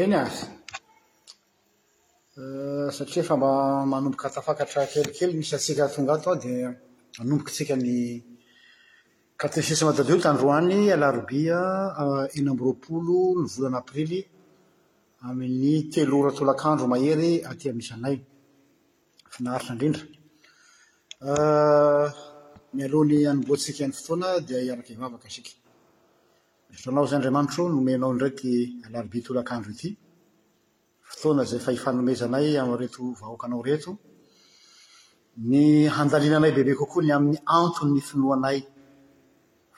Eny a, satria efa mba manomboka tafakatra kelikely ny isantsika tonga ato dia hanomboka isika ny katesisma tadidio tandroany alarobia enina amby roapolo ny volana aprily amin'ny telo ora tolakandro mahery aty amin'ny zanay. Finaritra indrindra. Mialoha ny hanombohantsika ny fotoana dia hiaraka hivavaka isika. Misaotra Anao izay Andriamanitro nomenao indray ity alarobia tolakandro ity, fotoana izay efa hifanomezanay amin'ireto vahoakanao ireto ny handalinanay bebe kokoa ny amin'ny anton'ny finoanay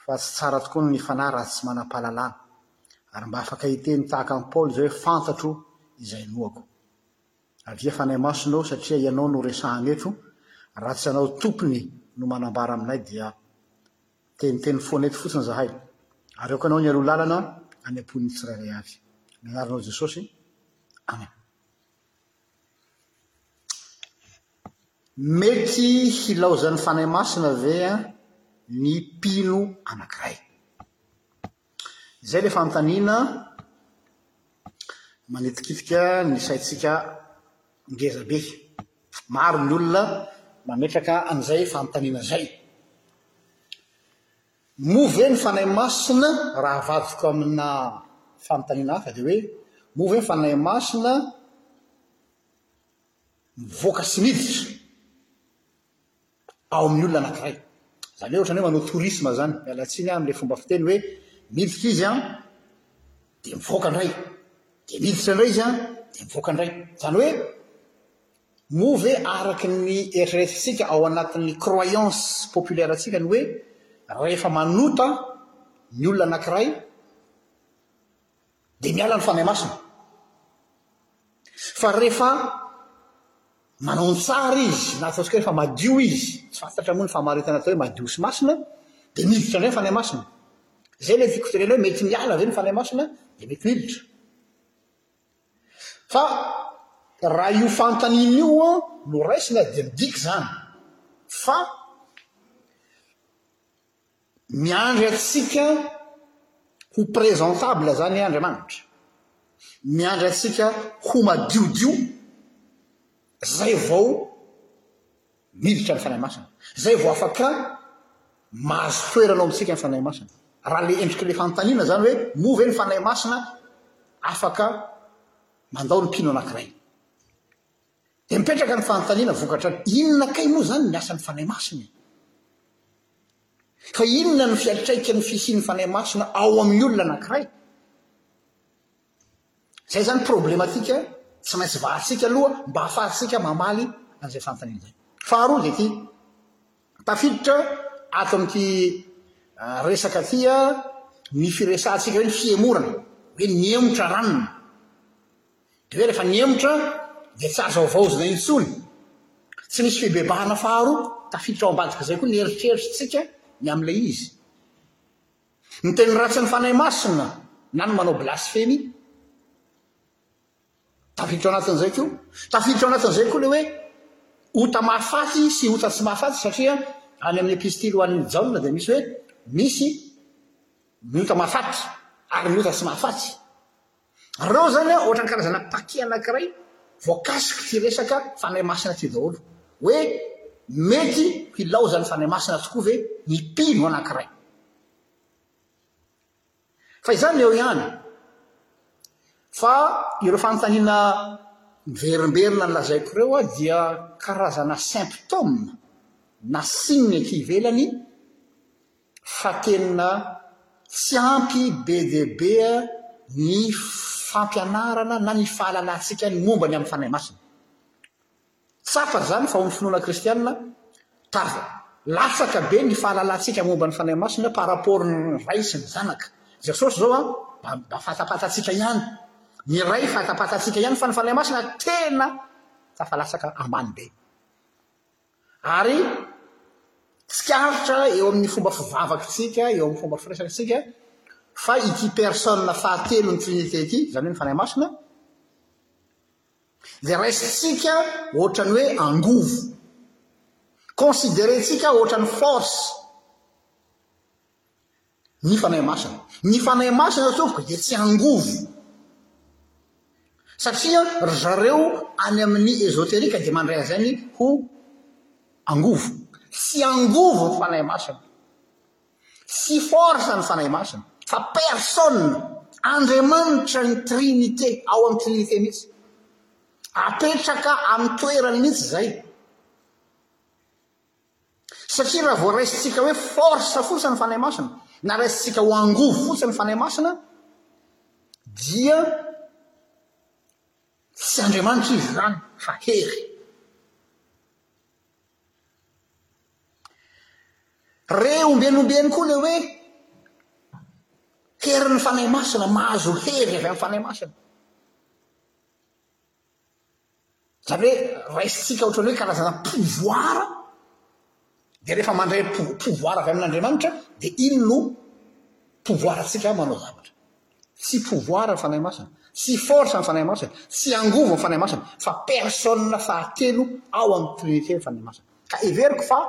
fa tsy tsara tokoa ny fanahy raha tsy manam-pahalalana, ary mba afaka hiteny tahaka an'i Paoly izay hoe fantatro izay inoako. Avia fanahy masina ô satria ianao no resahana eto, raha tsy ianao tompony no manambara aminay dia teniteny foana eto fotsiny zahay, ary aoka ianao nialoha lalana any am-pon'ny tsirairay avy. Amin'ny anaranao Jesosy, Amen. Mety hilaozan'ny fanahy masina ve ny mpino anankiray? Izay ilay fanontaniana manitikitika ny saintsika ngeza be. Maro ny olona mametraka an'izay fanontaniana izay. Moa ve ny Fanahy Masina, raha avadiko amina fanontaniana hafa dia hoe, moa ve ny Fanahy Masina mivoaka sy miditra? ao amin'ny olona anankiray. Izany hoe ohatrany hoe manao tourisme izany, miala tsiny aho amin'ilay fomba fiteny hoe miditra izy an, dia mivoaka indray, dia miditra indray izy an, dia mivoaka indray. Izany hoe moa ve araka ny eritreretintsika ao anatin'ny croyance populaire antsika ny hoe rehefa manota ny olona anankiray dia miala ny Fanahy Masina. Fa rehefa manao ny tsara izy, na ataontsika rehefa madio izy, tsy fantatra moa ny famaritana atao hoe madio sy masina, dia miditra indray ny Fanahy Masina. Izay ilay tiako tenena hoe mety miala ve ny Fanahy Masina, dia mety miditra. Fa raha io fanontaniana io no raisina dia midika izany fa Miandry antsika ho présentable izany Andriamanitra. Miandry antsika ho madiodio izay vao miditra ny Fanahy Masina, izay vao afaka mahazo toerana ao amintsika ny Fanahy Masina. Raha le endrik'ilay fanontaniana izany hoe moa ve ny Fanahy Masina afaka mandao ny mpino anankiray. Dia mipetraka ny fanontaniana vokatra ny, inona kay moa izany ny asan'ny Fanahy Masina e? Fa inona no fiantraikan'ny fisian'ny Fanahy Masina ao amin'ny olona anankiray? Izay izany problematika tsy maintsy vahatsika aloha mba hahafahantsika mamaly an'izay fanontaniana izay. Faharoa dia ity, tafiditra ato amin'ity ah, resaka ity ah, ny firesahantsika hoe ny fihemorana, hoe nihemotra ranona. Dia rehefa nihemotra dia tsy azo havaozina intsony. Tsy nisy fibebahana faharoa tafiditra ao ambadik'izay koa ny eritreritrintsika ny amin'ilay izy. Ny teny ratsin'ny Fanahy Masina na ny manao blasfemia. Tafiditra ao anatin'izay koa. Tafiditra ao anatin'izay koa ilay hoe ota mahafaty sy ota tsy mahafaty satria any amin'ny epistily ho an'ny Jaona dia misy hoe misy ny ota mahafaty ary ny ota tsy mahafaty. Reo zany an ohatran karazana paquet anakiray voakasiky ty resaka fanahy masina ty daholo hoe mety hilaozany fanahy masina tokoa ve ny mpino anakiray fa izany eo ihany fa ireo fanontaniana miverimberina ny lazaiko ireo dia karazana symptôme na signe ty ivelany fa tena tsy ampy be dia be ny fampianarana na ny fahalalantsika ny momba ny amin'ny Fanahy Masina. Tsapa izany fa ao amin'ny finoana kristiana, tava, latsaka be ny fahalalantsika momba ny Fanahy Masina par rapport ny Ray sy ny Zanaka. Jesosy izao an, mba mba fantapatantsika ihany, ny Ray fantapatantsika ihany fa ny Fanahy Masina tena tafalatsaka ambany be. Ary tsikaritr eo amin'ny fomba fivavaktsika, eo amin'ny fomba firesakantsika, fa ity personne fahatelon'ny Trinite ity, izany hoe ny Fanahy Masina, dia raisintsika ohatran'ny hoe angovo, considerentsika ohatran'ny force, Ny Fanahy Masina. Ny Fanahy Masina ry tompoko dia tsy angovo. Satria ry zareo any amin'ny esoterique dia mandray an'izany ho angovo. Tsy angovo ny Fanahy Masina. Tsy force ny Fanahy Masina fa personne. Andriamanitra ny Trinité, ao amin'ny Trinité mihitsy. Apetraka amin'ny toerany mihitsy izay. Satria raha vao raisintsika hoe force fotsiny ny Fanahy Masina, na raisintsika ho angovo fotsiny ny Fanahy Masina, dia tsy Andriamanitra Izy izany, fa hery. Re ombieny ombieny koa ilay hoe, herin'ny Fanahy Masina, mahazo hery avy amin'ny Fanahy Masina. Zany hoe raisintsika ohatran'ny hoe karazana pouvoir dia rehefa mandray pouvoir avy amin'Andriamanitra dia iny no pouvoir antsika manao zavatra. Tsy pouvoir ny Fanahy Masina, tsy force ny Fanahy Masina, tsy angovo ny Fanahy Masina fa personne fahatelo ao amin'ny Trinité ny Fanahy Masina. Ka heveriko fa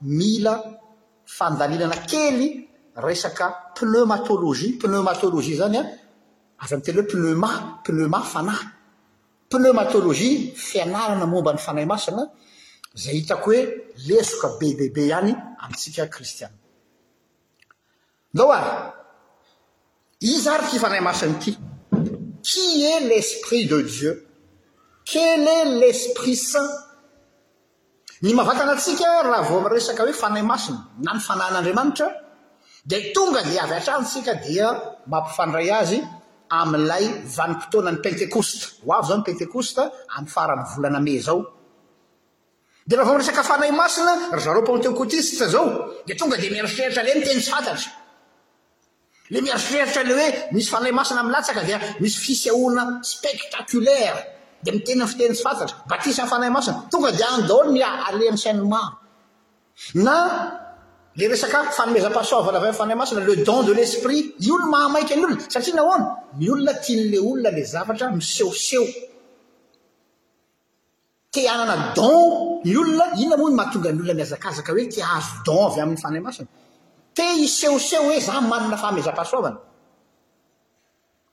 mila fandalinana kely resaka pneumatologie, pneumatologie zany a, Aza miteny hoe pneuma, pneuma, fanahy. Pneumatologie, fianarana momba ny Fanahy Masina, izay hitako hoe lesoka be dia be ihany amintsika kristiana. Ndao ary, iza ary ity Fanahy Masina ity? Qui est l'Esprit de Dieu? Quel est l'Esprit Saint? Ny mahavantana antsika raha vao miresaka hoe Fanahy Masina na ny Fanahin'Andriamanitra dia tonga dia avy hatrany isika dia mampifandray azy amin'ilay vanim-potoanan'ny Pentekosta. Ho avy izao ny Pentekosta amin'ny faran'ny volana Mey izao. Dia raha vao miresaka Fanahy Masina ry zareo Pentekotista izao dia tonga dia mieritreritra ilay miteny tsy fantatra. Ilay mieritreritra ilay hoe misy fanahy masina milatsaka dia misy fisehoana spectaculaire dia miteny amin'ny fiteny tsy fantatra, batisan'ny fanahy masina, tonga dia any daholo ny alien sain'ny maro. Na ilay resaka fanomezam-pahasoavana avy amin'ny fanahy masina, le don de l'esprit, io no mahamaika ny olona, satria nahoana? Ny olona tian'ilay olona ilay zavatra misehoseho. Te hanana don ny olona, inona moa no mahatonga ny olona mihazakazaka hoe te hahazo don avy amin'ny Fanahy Masina? Te hisehoseho hoe izaho manana fahamezam-pahasoavana.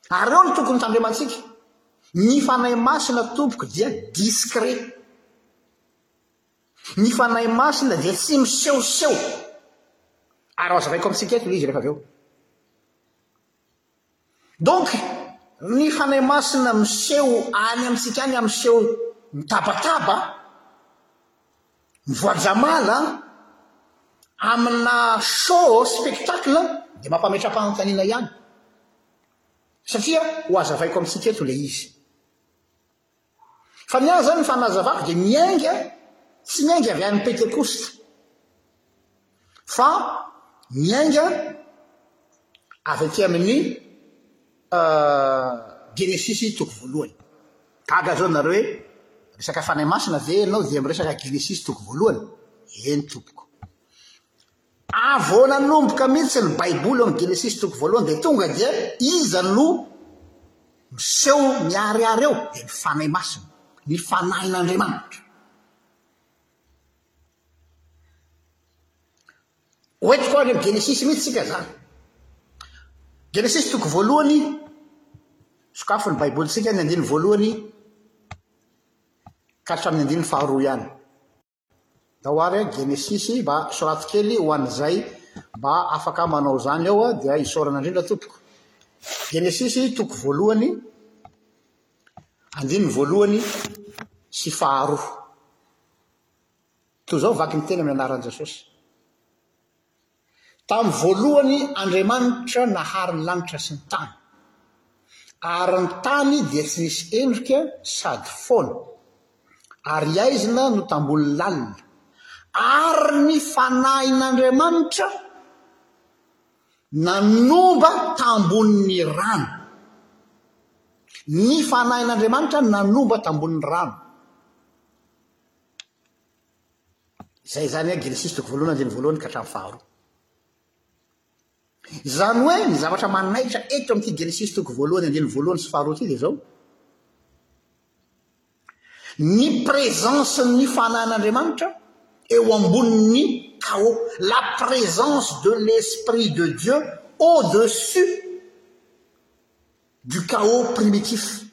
Ary ireo no tokony hitandremantsika. Ny Fanahy Masina tompoko dia discret. Ny Fanahy Masina dia tsy misehoseho. Ary ho azavaiko amintsika eto ilay izy rehefa avy eo. Donc ny Fanahy Masina miseho any amintsika any amin'ny seho mitabataba, mivoajamala, amina show, spectacle, dia mampametra-panontaniana ihany. Satria ho hazavaiko amintsika eto ilay izy. Fa ny ahy izany ny fanazavako dia miainga, tsy miainga avy any Pentekosta, fa miainga avy aty amin'ny Genesisy toko voalohany. Gaga zao nareo hoe resaka Fanahy Masina ve ianao dia miresaka Genesisy toko voalohany? Eny tompoko. A vao nanomboka mihitsy ny baiboly ao amin'ny genesisy toko voalohany dia tonga dia iza no miseho miharihary eo dia ny fanahy masina ny fanahin'andriamanitra hoentiko any amin'ny genesisy mihitsy tsika zany genesisy toko voalohany sokafo ny baiboly tsika ny andininy voalohany ka hatramin'ny andininy faharoa ihany Tao ary an Genesisy mba soraty kely ho an'izay mba afaka manao izany ao dia isaorana indrindra tompoko. Genesisy toko voalohany andininy voalohany sy faharoa. Toy izao vaky ny tena amin'ny anaran'i Jesosy. Tamin'ny voalohany Andriamanitra nahary ny lanitra sy ny tany, ary ny tany dia tsy nisy endrika sady foana, ary haizina no tamboho lalina, ary ny Fanahin'Andriamanitra nanomba tambohon'ny rano. Ny Fanahin'Andriamanitra nanomba tambohon'ny rano. Izay izany hoe Genesisy toko voalohany andininy voalohany ka hatramin'ny faharoa. Izany hoe ny zavatra manaitra eto amin'ity Genesisy toko voalohany andininy voalohany sy faharoa ity dia izao. Ny prezensin'ny fanan'Andriamanitra eo ambonin'ny taho. La présence de l'esprit de Dieu au-dessus du chaos primitif.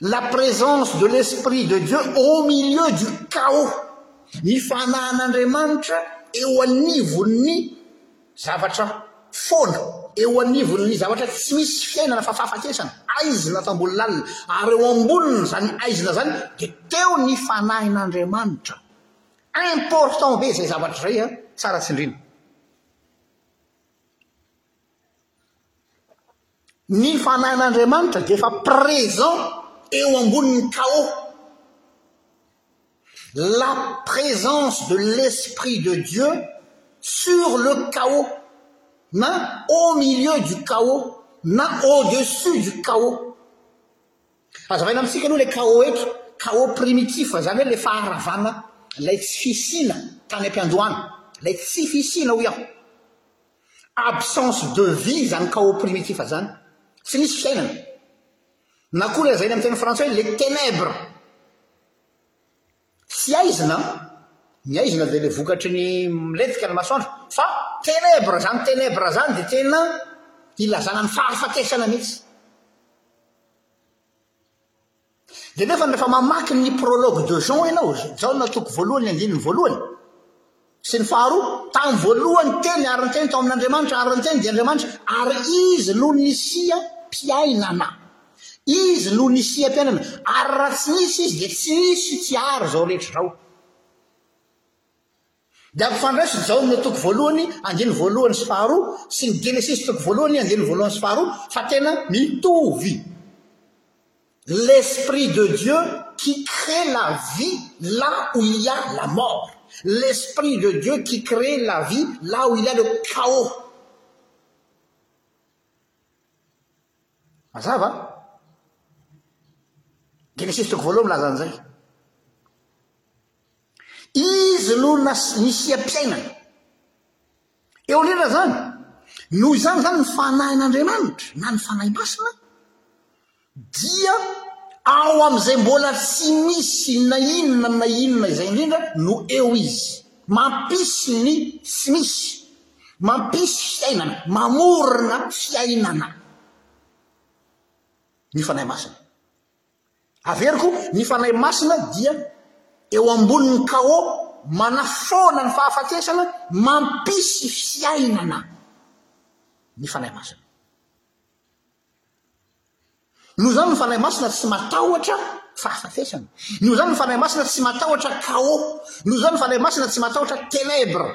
La présence de l'esprit de Dieu au milieu du chaos, ny fanahan'Andriamanitra eo anivon'ny zavatra foana, eo anivon'ny zavatra tsy misy fiainana fa fahafatesana, haizina tamboho lalina, ary eo ambonin'izany haizina izany dia teo ny fanahin'Andriamanitra. Important be izay zavatra izay an, tsara tsindrina. Ny Fanahin'Andriamanitra dia efa présent eo ambonin'ny chaos. La présence de l'Esprit de Dieu sur le chaos, na au milieu du chaos, na au-dessus du chaos. Azavaina amintsika aloha ilay chaos eto, chaos primitif, izany hoe ilay faharavana, ilay tsy fisiana tany am-piandohana, ilay tsy fisiana hoy aho. absence de vie zany chaos primitif zany, tsy misy fiainana, na koa lazaina amin'ny teny frantsay hoe les ténèbres, tsy aizina an, ny aizina dia ilay vokatry ny milentika ny masoandro, fa ténèbres zany ténèbres zany dia tena ilazana ny fahafatesana mihitsy. Dia nefa rehefa mamaky ny prologue de Jean ianao, Jaona toko voalohany andininy voalohany sy ny faharoa, tamin'ny voalohany teny ary ny teny tao amin'Andriamanitra ary ny teny dia Andriamanitra ary izy no nisiam-piainana. Izy no nisiam-piainana ary raha tsy nisy izy dia tsy nisy ity ary izao rehetra izao. Dia ampifandraiso izao amin'ny toko voalohany andininy voalohany sy faharoa sy ny Genesisy toko voalohany andininy voalohany sy faharoa fa tena mitovy. L'esprit de Dieu qui crée la vie là où il y a la mort. L'esprit de Dieu qui crée la vie là où il y a le chaos. Mazava? Genesisy toko voalohany milaza an'izay. Izy no nisiam-piainana. Eo indrindra izany, noho izany izany ny fanahin'Andriamanitra na ny Fanahy Masina dia ao amin'izay mbola tsy misy na inona na inona izay indrindra no eo izy. Mampisy ny tsy misy, mampisy fiainana, mamorona fiainana ny Fanahy Masina. Averiko, ny Fanahy Masina dia eo ambonin'ny kaô, manafoana ny fahafatesana, mampisy fiainana ny Fanahy Masina. Noho izany ny Fanahy Masina tsy matahotra fahafatesana. Noho izany ny Fanahy Masina tsy matahotra kaô. Noho izany ny Fanahy Masina tsy matahotra ténèbres.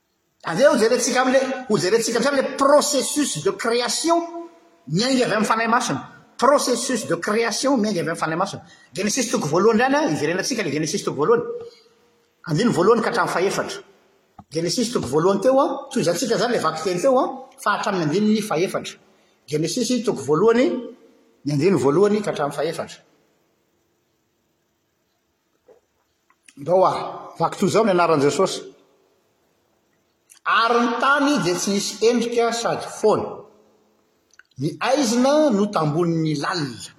Avy eo hojerentsika amin'ilay hojerentsika amin'izany ilay processus de création miainga avy amin'ny Fanahy Masina. Processus de création miainga avy amin'ny Fanahy Masina. Genesisy toko voalohany indray anie, hiverenantsika ilay Genesisy toko voalohany. Andininy voalohany ka hatramin'ny fahefatra. Genesisy toko voalohany teo an, tohizantsika izany ilay vakiteny teo an, fa hatramin'ny andininy fahefatra. Genesisy toko voalohany, ny andininy voalohany ka hatramin'ny fahefatra. Ndao a! Vaky toy izao ny anaran'i Jesosy. Ary ny tany dia tsy nisy endrika sady foana. Ny aizina no tambonin'ny lalina.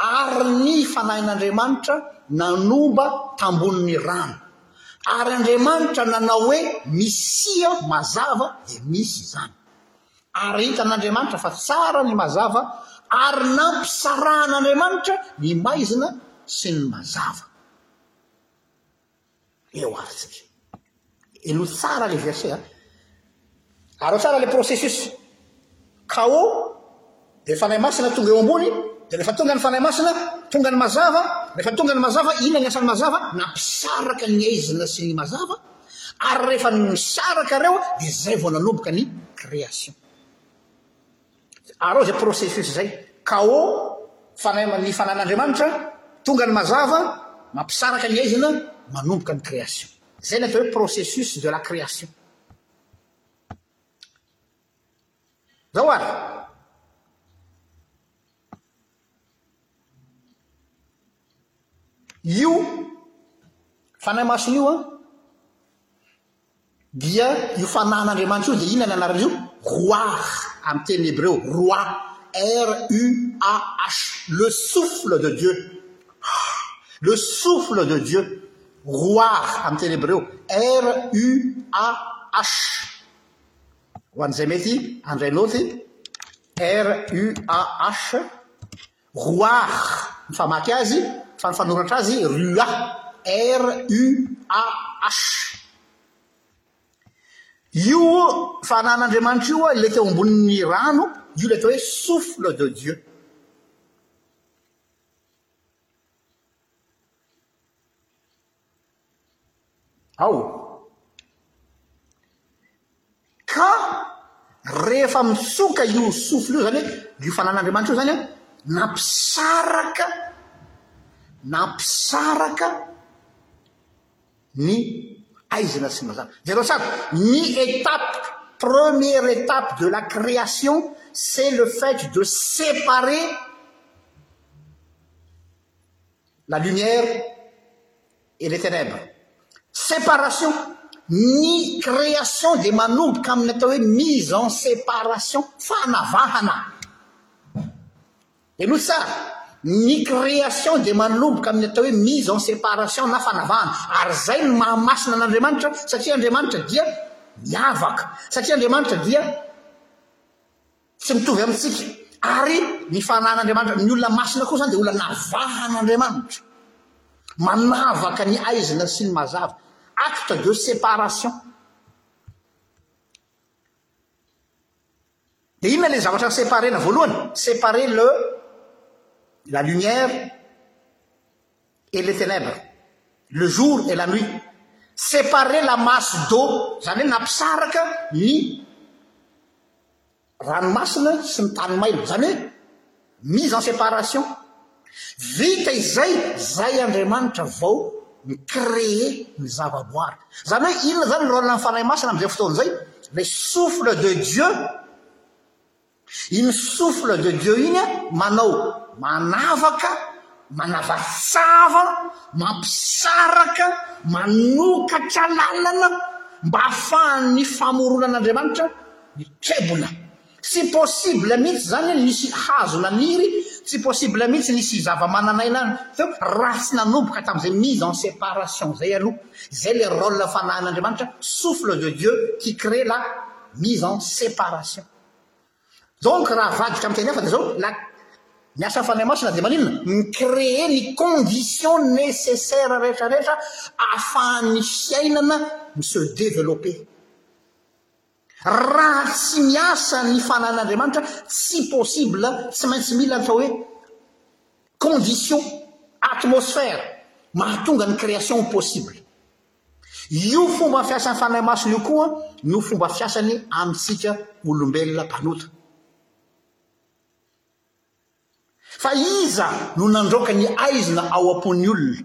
Ary ny Fanahin'Andriamanitra nanomba tambonin'ny rano. Ary Andriamanitra nanao hoe, Misia mazava, dia nisy izany. Ary hitan'Andriamanitra fa tsara ny mazava, ary nampisarahan'Andriamanitra ny maizina sy ny mazava. Eo avy tsika. Henoy tsara ilay verset. Harao tsara ilay processus. Chaos, Dia ny Fanahy Masina tonga eo ambony, dia rehefa tonga ny Fanahy Masina, tonga ny Mazava, rehefa tonga ny Mazava, inona ny asan'ny Mazava? Nampisaraka ny aizina sy ny Mazava, ary rehefa nisaraka ireo, dia izay vao nanomboka ny création. Arao izay processus izay, Kao, Fanahy, ny Fanahin'Andriamanitra, tonga ny Mazava, mampisaraka ny aizina, manomboka ny création. Izay ny atao hoe processus de la création. Zao ary. Io fanahy masina io an, dia io fanahin'Andriamanitra io dia inona ny anarany io? Ruach amin'ny teny hebreo, ruach, R U A H, le souffle de Dieu. Le souffle de Dieu. Ruach amin'ny teny hebreo, R U A H. Ho an'izay mety handray naoty, RUAH, Roar ny famaky azy, fa ny fanoratra azy Rua, RUAH. Io fananan'Andriamanitra io ilay teo ambonin'ny rano, io ilay atao hoe souffle de Dieu. Ao. Ka rehefa mitsoka io souffle io, izany hoe io fananan'Andriamanitra io izany an, nampisaraka, nampisaraka ny aizina sy ny mazàna. Jereo tsara, ny étape, première étape de la création, c'est le fait de séparer, La lumière et les ténèbres. Séparation. Ny création dia manomboka amin'ny atao hoe mise en séparation, fanavahana. Henoy tsara, ny création dia manomboka amin'ny atao hoe mise en séparation na fanavahana. Ary izay no mahamasina an'Andriamanitra satria Andriamanitra dia miavaka. Satria Andriamanitra dia tsy mitovy amintsika. Ary ny fanahin'Andriamanitra, ny olona masina koa izany dia olona navahan'Andriamanitra. Manavaka ny aizina sy ny mazava. Acte de séparation. Dia inona ilay zavatra séparena voalohany? Séparer le, la lumière, et les ténèbres, le jour et la nuit, séparer la masse d'eau, izany hoe nampisaraka ny ranomasina sy ny tany mailo, izany hoe mise en séparation. Vita izay, izay Andriamanitra vao mi-créer ny zavaboary. Izany hoe inona izany ny rôle-n'ny Fanahy Masina amin'izay fotoana izay? Le souffle de Dieu, Iny souffle de Dieu iny a manao manavaka, manavatsava, mampisaraka, manokatra lalana mba hahafahan'ny famoronan'Andriamanitra mitrebona. Tsy possible mihitsy izany hoe nisy hazo naniry, tsy possible mihitsy nisy zava-manan'aina teo raha tsy nanomboka tamin'izay mise en séparation izay aloha. Izay ilay rôle fanahin'Andriamanitra, souffle de Dieu qui crée la mise en séparation. Donc raha avadika amin'ny teny hafa dia izao, la Ny asan'ny Fanahy Masina dia maninona? Mi-créer ny conditions nécessaires rehetrarehetra ahafahan'ny fiainana mi-se développer. Raha tsy miasa ny Fanahin'Andriamanitra, tsy possible, tsy maintsy mila ny atao hoe conditions, atmosphère, mahatonga ny création ho possible. Io fomba fiasan'ny Fanahy Masina io koa no fomba fiasany amintsika olombelona mpanota. Fa iza no nandraoka ny aizina ao am-pon'ny olona?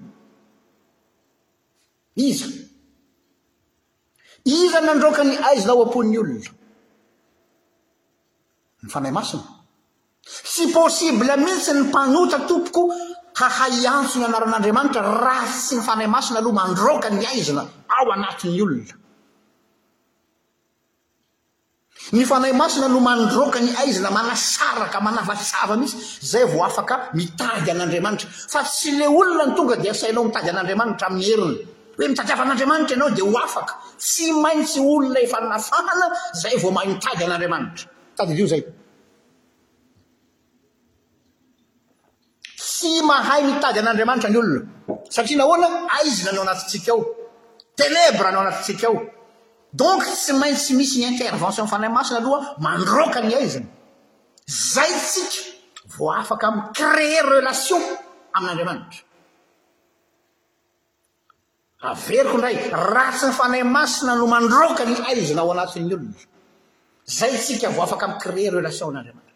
Iza? Iza nandraoka ny aizina ao am-pon'ny olona? ny Fanahy Masina. Tsy possible mihitsy ny mpanota tompoko hahay hiantso ny anaran'Andriamanitra raha tsy ny Fanahy Masina aloha mandroaka ny aizina ao anatin'ny olona. Ny Fanahy Masina no mandroaka ny aizina manasaraka manavatsava mihitsy zay vao afaka mitady an'Andriamanitra fa tsy le olona ny tonga dia asainao mitady an'Andriamanitra amin'ny heriny. Hoe mitadiava an'Andriamanitra ianao dia ho afaka. Tsy maintsy olona efa nafahana izay vao mahay mitady an'Andriamanitra. Tadidio izay. Tsy mahay mitady an'Andriamanitra ny olona. Satria nahoana? Aizina ny ao anatintsika ao. Ténèbres ny ao anatintsika ao. Donc tsy maintsy misy ny intervention Fanahy Masina aloha mandroaka ny aizina. Zay tsika vao afaka mi-créer relation amin'Andriamanitra. Averiko indray, ratsy ny Fanahy Masina no mandroaka ny haizina ao anatin'ny olona. Zay tsika vao afaka mi-créer relation an'Andriamanitra.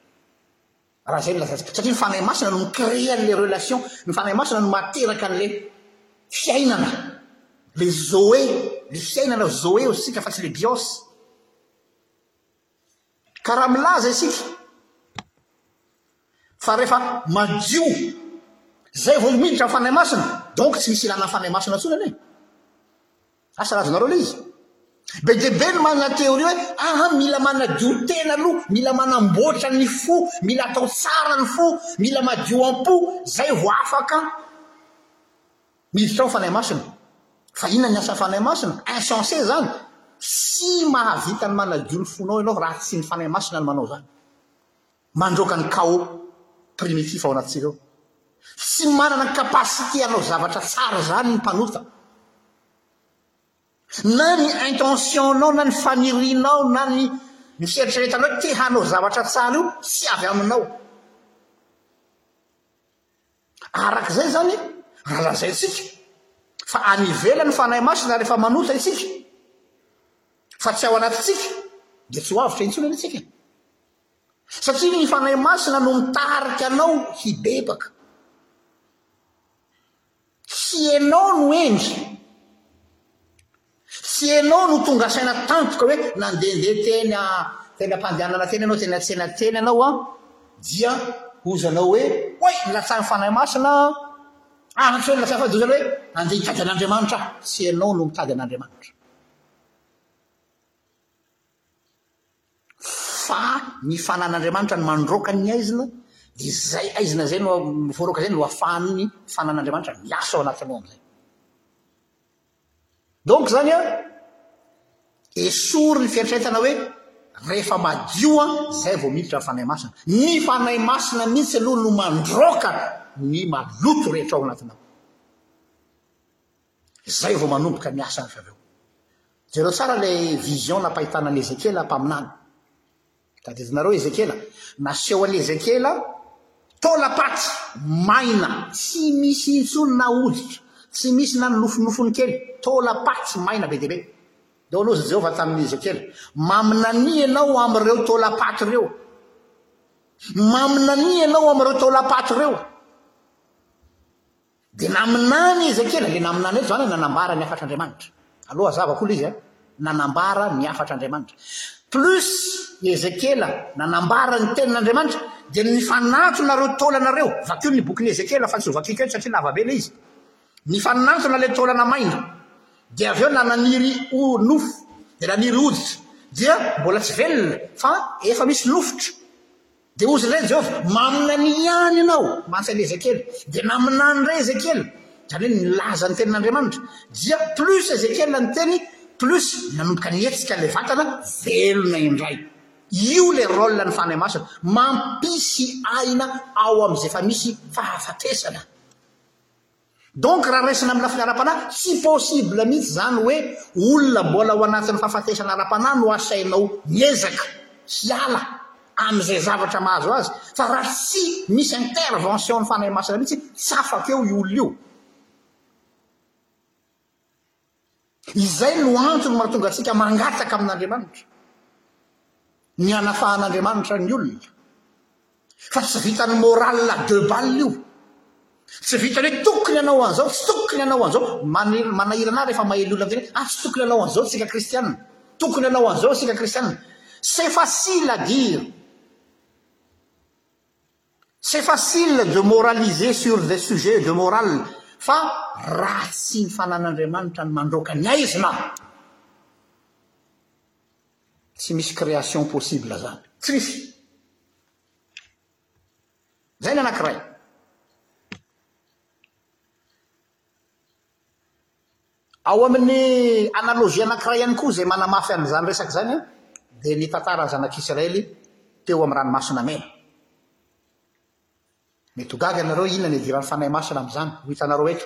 Raha zay no lazatsika. Satria ny Fanahy Masina no mi-créer an'le relation, ny Fanahy Masina no materaka an'le fiainana, le Zoé, le fiainana Zoé ozy tsika fa tsy le bios. Ka raha milaza isika fa rehefa madio zay vao miditra ny Fanahy Masina, donc tsy misy ilana ny Fanahy Masina intsony anie. Asa lazainareo ilay izy. Be dia be ny manana théorie hoe ah mila manadio tena aloha, mila manamboatra ny fo, mila atao tsara ny fo, mila madio am-po, zay vao afaka Miditra ao Fanahy Masina. Fa inona ny asan'ny Fanahy Masina? Insensé zany. Tsy mahavita ny manadio ny fonao ianao raha tsy ny Fanahy Masina no manao zany. Mandroaka ny chaos primitif ao anatintsika ao. Tsy manana ny capacité hanao zavatra tsara zany ny mpanota. Na ny intention-nao, na ny fanirinao, na ny ny fieritreretanao hoe te hanao zavatra tsara io, tsy avy aminao. Araka izay izany, raha lazaintsika fa any ivelany ny Fanahy Masina ary efa manota isika, fa tsy ao anatintsika, dia tsy ho avotra intsony anie isika. Satria ny Fanahy Masina no mitarika anao hibebaka. Tsy ianao no hendry, Tsy enao no tonga saina tampoka hoe nandehandeha teny a teny ampandehanana teny enao teny antsena teny enao a dia hozanao hoe oay nilatsahan'ny fanahy masina a ahatra hoe nilatsahan'ny fanahy dia hozanao hoe andeha hitady an'Andriamanitra aho tsy enao no mitady an'Andriamanitra fa ny fanan'Andriamanitra no mandroaka ny aizina dia zay aizina zay no voaroaka zay no afahan'ny fanan'Andriamanitra miasa ao anatinao amizay Donc zany an, esory ny fieritreretana hoe rehefa madio an, zay vao miditra ny Fanahy Masina. Ny Fanahy Masina mihitsy aloha no mandroaka ny maloto rehetra ao anatinao. Zay vao manomboka ny asany avy eo. Jereo tsara ilay vision nampahitana an'i Ezekiela mpaminany. Tadidinareo Ezekiela? Nasehon'i Ezekiela taolam-paty maina tsy misy intsony na hoditra, tsy misy na ny nofinofiny kely, taolam-paty maina be dia be. Dia hoy i Jehovah tamin'i Ezekiela, Maminania ianao amin'ireo taolam-paty ireo. Maminania ianao amin'ireo taolam-paty ireo. Dia naminany i Ezekiela, ilay naminany eto izany hoe nanambara ny hafatr'Andriamanitra. Aleo hazava koa ilay izy an, nanambara ny hafatr'Andriamanitra. Plus i Ezekiela nanambara ny tenin'Andriamanitra, dia nifanantona ireo taolana ireo, vakio ny bokin'i Ezekiela fa tsy ho vakiako eto satria lava be ilay izy, nifanantona ilay taolana maina, dia avy eo naniry nofo, dia naniry hoditra, dia mbola tsy velona fa efa misy nofotra. Dia hozy indray Jehovah, Maminany ihany ianao, mantsy an'i Ezekiela. Dia naminany indray Ezekiela, izany hoe nilaza ny tenin'Andriamanitra. Dia plus Ezekiela niteny, plus nanomboka nihetsika ilay vatana, velona indray. Io ilay rôle-n'ny Fanahy Masina, mampisy aina ao amin'izay efa misy fahafatesana. Donc raha raisina amin'ny lafiny ara-panahy, tsy possible mihitsy izany hoe olona mbola ao anatin'ny fahafatesana ara-panahy no asainao miezaka hiala amin'izay zavatra mahazo azy, fa raha tsy misy intervention-n'ny Fanahy Masina mihitsy, tsy afaka eo io olona io. Izay no antony mahatonga antsika mangataka amin'Andriamanitra ny hanafahan'Andriamanitra ny olona. Fa tsy vitan'ny morale à deux balles io. Tsy vitany hoe tokony hanao an'izao, tsy tokony hanao an'izao. Mani- manahirana ahy rehefa maely olona miteny hoe ah tsy tokony hanao an'izao isika kristianina. Tokony hanao an'izao isika kristianina. C'est facile à dire. C'est facile de moraliser sur des sujets de morale fa raha tsy ny fanan'Andriamanitra no mandroaka ny aizina tsy misy création possible zany. Tsy misy. Zay ny anankiray. Ao amin' ny analôjia anankiray ihany koa izay manamafy an' izany resaka izany dia ny tantaran' ny Zanak' Isiraely teo amin' ny Ranomasina Mena. Mety ho gaga ianareo inona no idiran' ny Fanahy Masina amin' izany, ho hitanareo eto.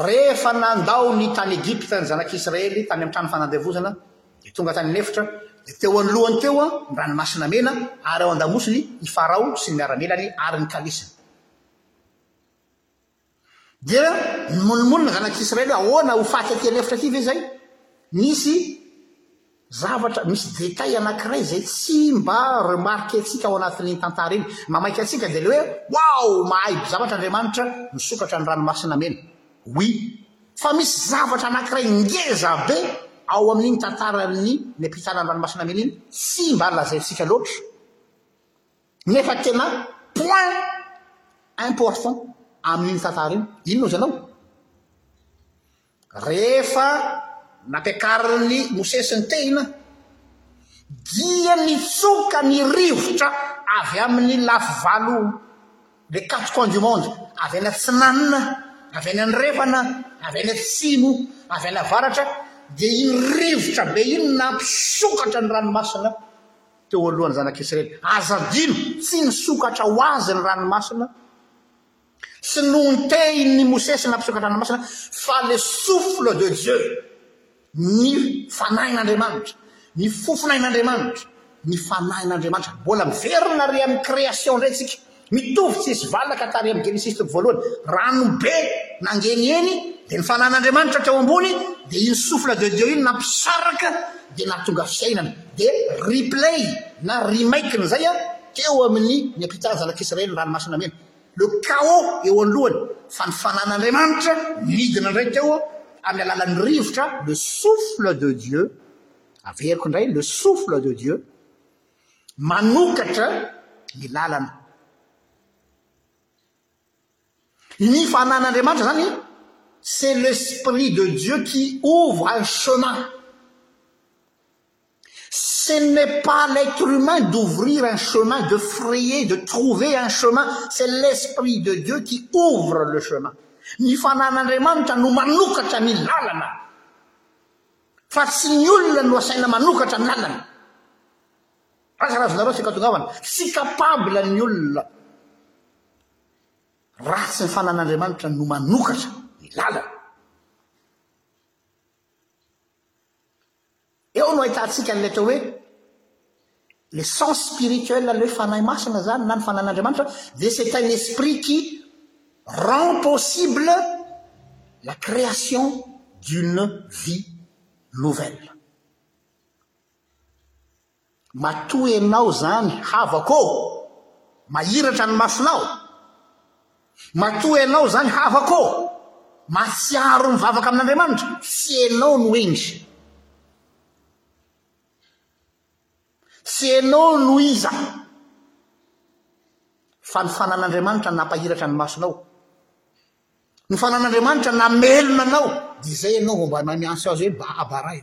Rehefa nandao ny tany Egipta ny Zanak' Isiraely tany amin' ny trano fanandevozana dia tonga tany an-efitra, dia teo anoloany teo ny Ranomasina Mena ary ao an-damosiny i Farao sy ny miaramelany ary ny kalisiny. Dia nimonomono ny zanak'i Israely hoe ahoana, ho faty aty an'efitra aty ve izay? Nisy zavatra, misy détail anankiray izay tsy mba remarquer-ntsika ao anatin'iny tantara iny. Ny maha-maika antsika dia ilay hoe wow, mahay be zavatra Andriamanitra, misokatra ny ranomasina mena. Oui, fa misy zavatra anankiray ngeza be ao amin'iny tantaran'ny niampitana ny ranomasina mena iny tsy mba lazaintsika loatra. Nefa tena point important amin'iny tantara iny, inona hozy ianao? Rehefa nampiakarin'i Mosesy ny tehina dia nitsoka ny rivotra avy amin'ny lafy valo les quatre coins du monde, avy any atsinanana, avy any andrefana, avy any atsimo, avy any avaratra, dia iny rivotra be iny nampisokatra ny ranomasina. teo alohan'ny zanak'Israely. Aza adino, tsy nisokatra ho azy ny ranomasina, tsy noho ny tehin'i Mosesy nampisokatra ny ranomasina, fa le souffle de Dieu, ny fanahin'Andriamanitra, ny fofonain'Andriamanitra, ny fanahin'Andriamanitra. Mbola miverina ary amin'ny création indray tsika. Mitovy tsy hisy valina ka tary amin'ny Genesisy toko voalohany. Ranobe nangeniheny dia ny fanan'Andriamanitra teo ambony dia iny souffle de Dieu iny nampisaraka dia nahatonga fiainana. Dia replay na remake n'izay an teo amin'ny ny ampitany zanak'Israely ny ranomasina mena. Le chaos eo anoloany fa ny fanan'Andriamanitra nidina indray teo amin'ny alalan'ny rivotra le souffle de Dieu. Averiko indray le souffle de Dieu. Manokatra ny lalana. Ny fanahin'Andriamanitra izany, c'est l'esprit de Dieu qui ouvre un chemin. Ce n'est pas l'être humain d'ouvrir un chemin, de frayer, de trouver un chemin, c'est l'esprit de Dieu qui ouvre le chemin. Ny fanahin'Andriamanitra no manokatra ny lalana. Fa tsy ny olona no asaina manokatra ny lalany. Raza razonareo tsy ankatongavana, tsy capable ny olona ratsy ny fanan'Andriamanitra no manokatra ny lalany. Eo no ahitantsika an'ilay atao hoe L'essence spirituelle ny hoe Fanahy Masina zany na ny Fanan'Andriamanitra dia c'est un esprit qui rend possible la création d'une vie nouvelle. Matoa ianao zany havako ô, mahiratra ny masonao, matoa ianao zany havako ô, mahatsiaro mivavaka amin'Andriamanitra, tsy ianao no hendry. Sy enao no iza? Fa ny fanan'Andriamanitra no nampahiratra ny masonao. Ny fanan'Andriamanitra namelona anao, dia izay ianao vao mba miantso azy hoe Babara e!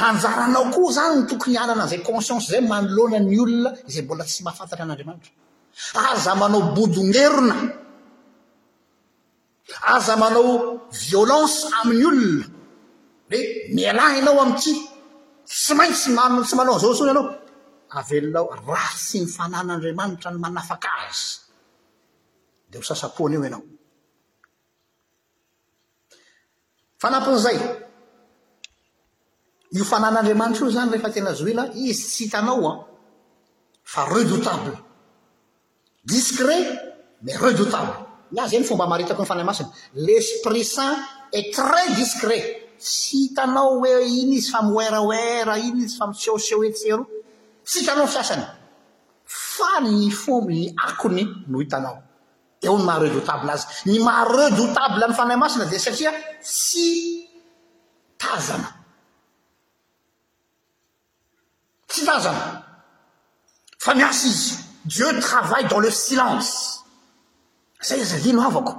Anjaranao koa izany no tokony hanana an'izay conscience izay manoloana ny olona izay mbola tsy mahafantatra an'Andriamanitra. Aza manao bodongerona. Aza manao violence amin'ny olona hoe mialahy ianao amin'ity, tsy maintsy tsy manao an'izao intsony ianao. Avelao ratsy ny fanan'Andriamanitra ny manafaka azy, dia ho sasa-poana eo ianao. Fanampin'izay, io fanan'Andriamanitra io izany rehefa tena zohina, Izy tsy hitanao an, fa redoutable. Discret, mais redoutable. Ny ahy izay ny fomba amaritako ny Fanahy Masina, l'Esprit Saint est très discret, tsy hitanao hoe iny Izy fa miwerawera, iny Izy fa misehoseho etsy sy eroa, tsy hitanao ny fiasany, fa ny fom, ny akony no hitanao. Eo ny maha redoutable azy. Ny maha redoutable ny Fanahy Masina dia satria tsy tazana. Tsy tazana. Fa miasa izy. Dieu travaille dans le silence. Zay aza lino havako.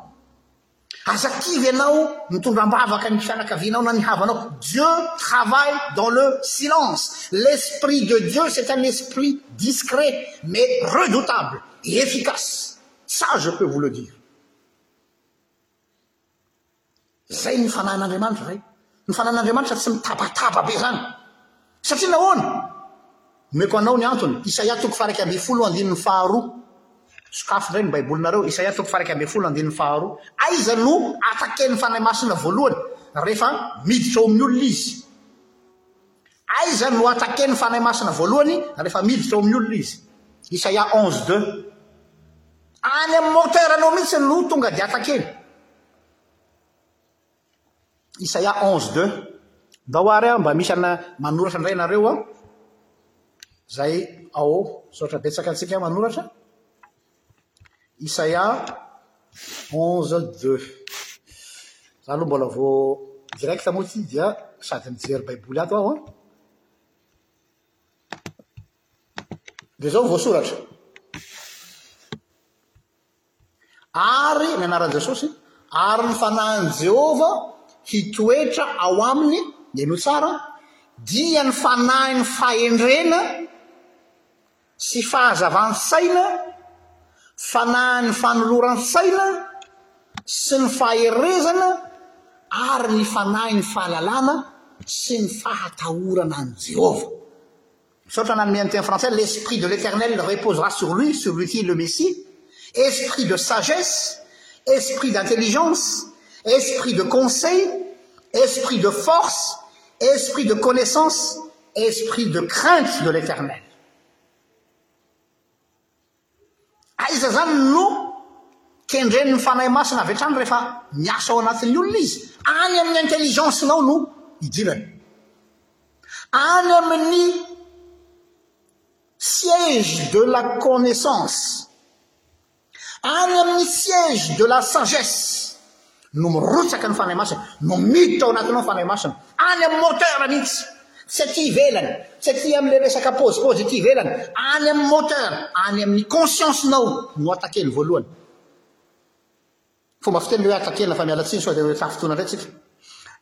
Aza kivy ianao mitondra am-bavaka ny fianakavianao na ny havanao. Dieu travaille dans le silence. L'esprit de Dieu c'est un esprit discret mais redoutable. et efficace, ça je peux vous le dire. Izay ny fanahin'Andriamanitra izay. Ny fanahin'Andriamanitra tsy mitabataba be izany. Satria nahoana? Omeko anao ny antony, Isaia toko faha-iraika ambin'ny folo andininy faharoa. Sokafy indray ny Baibolinareo, Isaia toko faha-iraika ambin'ny folo andininy faharoa. Aiza no ataken'ny Fanahy Masina voalohany rehefa miditra ao amin'ny olona izy? Aiza no attaquer-n'ny Fanahy Masina voalohany rehefa miditra ao amin'ny olona izy? Isaia onze deux. Any amin'ny moteur-nao mihitsy no tonga dia attaquer-ny. Isaia onze deux. Ndao ary aho mba misy ana manoratra indray ianareo an. Izay ao, misaotra betsaka antsika manoratra. Isaia onze deux. Za aloha mbola vao direct moa ty dia sady mijery baiboly ato aho an. Dia zao ny voasoratra. Ary ny anaran'i Jesosy, ary ny fanahin'i Jehovah hitoetra ao aminy, mihainoa tsara, dia ny fanahin'ny fahendrena sy fahazavan-tsaina, fanahin'ny fanoloran-tsaina sy ny faherezana ary ny fanahin'ny fahalalana sy ny fahatahorana an'i Jehovah. Misaotra nanome an'ity amin'ny frantsay, L'esprit de l'Éternel reposera sur lui, sur lui qui est le Messie, esprit de sagesse, esprit d'intelligence, esprit de conseil, esprit de force, esprit de connaissance, Esprit de crainte de l'Eternel. Aiza zany no kendren'ny Fanahy Masina avy hatrany rehefa miasa ao anatin'ny olona Izy? Any amin'ny intelligence-nao no idirany. Any amin'ny siège de la connaissance. Any amin'ny siège de la sagesse no mirotsaka ny Fanahy Masina, no miditra ao anatinao ny Fanahy Masina, any amin'ny moteur mihitsy, tsy aty ivelany, tsy aty amin'ilay resaka pôzipôzy aty ivelany, any amin'ny moteur, any amin'ny conscience-nao no attaquer-ny voalohany. Fomba fiteny hoe aritra kely na fa miala tsiny sao dia efa fotoana indray tsika.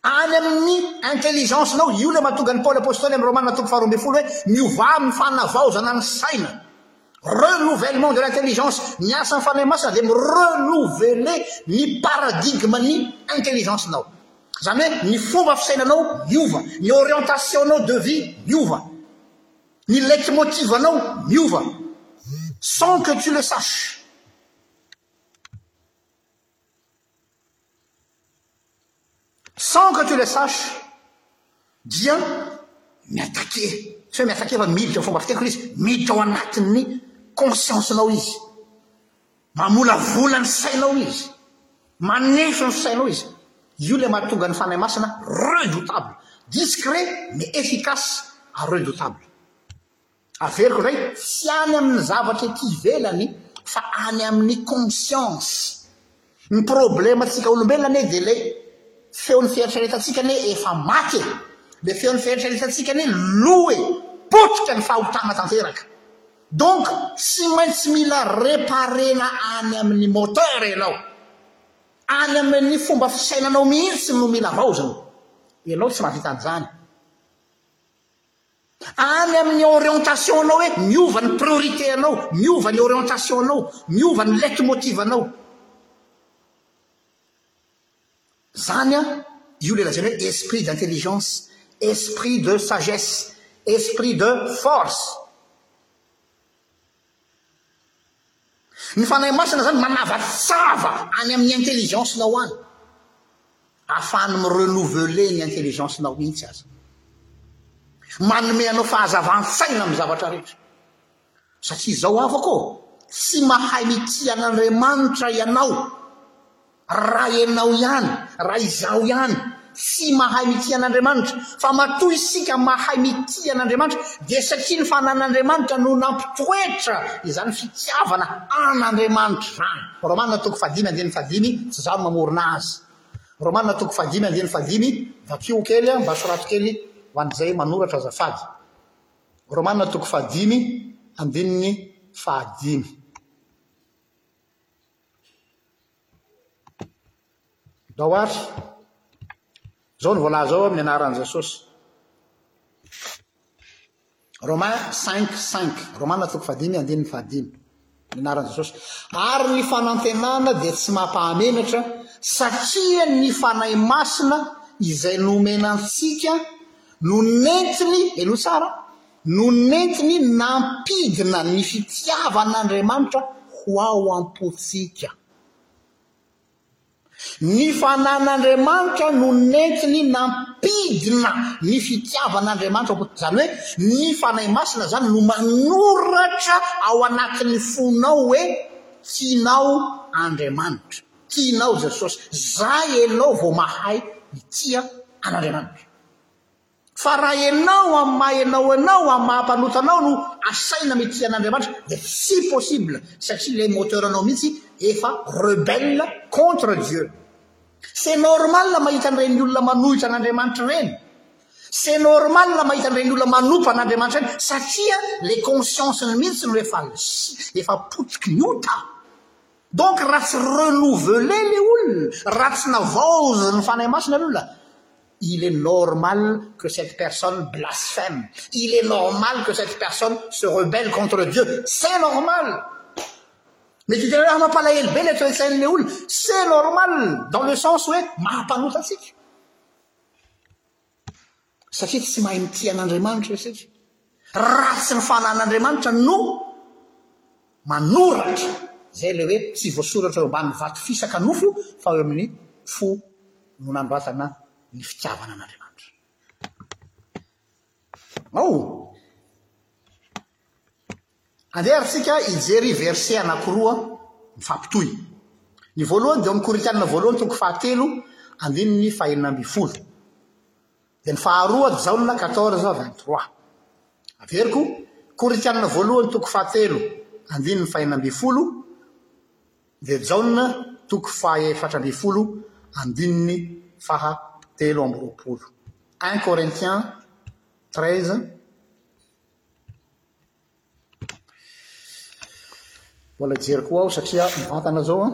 Any amin'ny intelligence nao, io ilay mahatonga an'i Paoly Apostoly amin'ny Romana toko faharoa ambin'ny folo hoe miovà amin'ny fanavaozana ny saina. Renouvellement de l'intelligence, ny asan'ny Fanahy Masina dia mi-renouveler ny paradigme ny intelligence nao. Izany hoe ny fomba fisainanao miova, ny orientation nao de vie miova, ny leitmotiv nao miova, sans que tu le saches. Sans que tu le saches dia mi-attaquer. Tsy hoe mi-attaquer fa miditra amin'ny fomba fiteny koa ilay izy, miditra ao anatin'ny conscience-nao izy. Mamolavola ny sainao izy, maneso ny sainao izy. Io ilay mahatonga ny Fanahy Masina redoutable. Discret mais efficace ary redoutable. Averiko indray, tsy any amin'ny zavatra ety ivelany fa any amin'ny conscience. Ny problemantsika olombelona anie dia ilay feon'ny fieritreretantsika anie efa maty e! Ilay feon'ny fieritreretantsika anie lo e! Potika ny fahotana tanteraka. Donc tsy maintsy mila reparena any amin'ny moteur ianao. Any amin'ny fomba fisainanao mihitsy no mila havaozina. Ianao tsy mahavita an'izany. Any amin'ny orientation anao hoe miova ny priorité anao, miova ny orientation anao, miova ny leitmotiv anao. Zany an, io le lazaina hoe esprit d'intelligence, esprit de sagesse, esprit de force. Ny Fanahy Masina izany manavasava any amin'ny intelligence-nao any, ahafahany mi-renouveler ny intelligence-nao mihitsy aza. Manome anao fahazavan-tsaina amin'ny zavatra rehetra. Satria izao havako ô, tsy mahay mitia an'Andriamanitra ianao Raha ianao ihany, raha izaho ihany, tsy mahay mitia an'Andriamanitra, fa matoa isika mahay mitia an'Andriamanitra, dia satria ny fananan'Andriamanitra no nampitoetra izany fitiavana an'Andriamanitra izany. Romana toko fahadimy andininy fahadimy, tsy izaho no mamorona azy. Romana toko fahadimy andininy fahadimy, vakio kely a, mba soraty kely ho an'izay manoratra azafady. Romana toko fahadimy andininy fahadimy. Ndao ary. Izao no voalaza ao amin'ny anaran'i Jesosy. Romains 5, 5. Romana toko fahadimy, andininy fahadimy. Ny anaran'i Jesosy. Ary ny fanantenana dia tsy mampahamenatra satria ny fanahy masina izay nomena antsika no nentiny, henoy tsara, no nentiny nampidina ny fitiavan'Andriamanitra ho ao am-pontsika. Ny fanan'Andriamanitra no nentiny nampidina ny fitiavan'Andriamanitra ao Izany hoe ny Fanahy Masina izany no manoratra ao anatin'ny fonao hoe tianao Andriamanitra, tianao Jesosy. Izay ianao vao mahay mitia an'Andriamanitra. Fa raha enao amin'ny maha enao enao amin'ny maha mpanota anao no asaina mitia an'Andriamanitra dia tsy possible satria ilay moteur anao mihitsy efa rebelle contre Dieu. C'est normal mahita an'ireny olona manohitra an'Andriamanitra ireny. C'est normal mahita an'ireny olona manompa an'Andriamanitra ireny satria ilay conscience-ny mihitsy no efa efa potiky ny ota. Donc raha tsy renouveler ilay olona, raha tsy navaoziny ny Fanahy Masina ilay olona, Il est normal que cette personne blasphème, il est normal que cette personne se rebelle contre Dieu, c'est normal! Mety ho tena hoe mampalahelo be ilay toe-tsain'ilay olona, c'est normal dans le sens hoe maha-mpanota antsika. Satria tsy mahay mitia an'Andriamanitra isika. Ratsy ny fanahin'Andriamanitra no manoratra. Izay ilay hoe tsy voasoratra eo ambanin'ny vato fisaka nofo fa eo amin'ny fo no nanoratana ny fitiavana an'Andriamanitra. Ao! Andeha ary tsika hijery verset anakiroa mifampitohy. Ny voalohany dia ao amin'ny Korintianina voalohany toko fahatelo andininy fahenina ambin'ny folo. Dia ny faharoa dia Jaona quatorze vingt trois. Averiko, Korinthiana voalohany toko fahatelo andininy fahena ambin'ny folo dia Jaona toko fahefatra ambin'ny folo andininy faha telo amby roapolo. Un Corinthiens treize Mbola hijery koa aho satria mivantana zao an.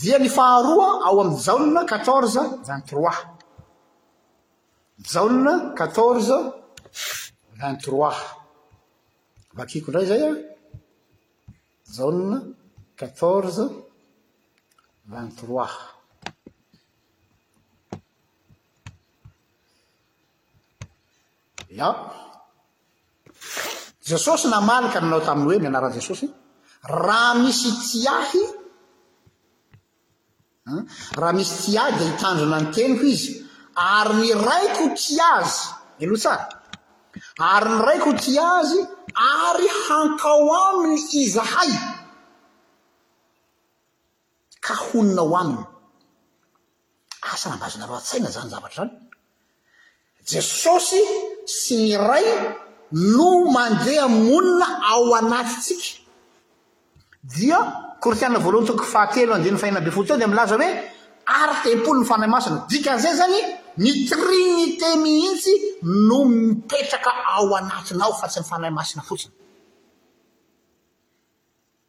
dia ny faharoa ao ami'y jaolne quatorze vingt trois jaolne quatorze vingtrois vakiko ndray zay an joe quatorze ving trois Ya. Jesosy namaly ka nanao taminy hoe, ny anaran'i Jesosy, Raha misy tia Ahy, an, raha misy tia Ahy dia hitandrina ny teniko izy, ary ny Raiko tia azy. Mialoha tsara. Ary ny Raiko tia azy, ary hankao aminy Izahay. ka honina ao aminy. Asa nambazinareo an-tsaina zany zavatra zany. Jesosy sy ny Ray no mandeha monina ao anatintsika. Dia Korintiana voalohany toko fahatelo andininy fahenina ambin'ny folo teo dia milaza hoe ary tempoly ny Fanahy Masina. Dikan'izay zany ny Trinite mihitsy no mipetraka ao anatinao fa tsy ny Fanahy Masina fotsiny.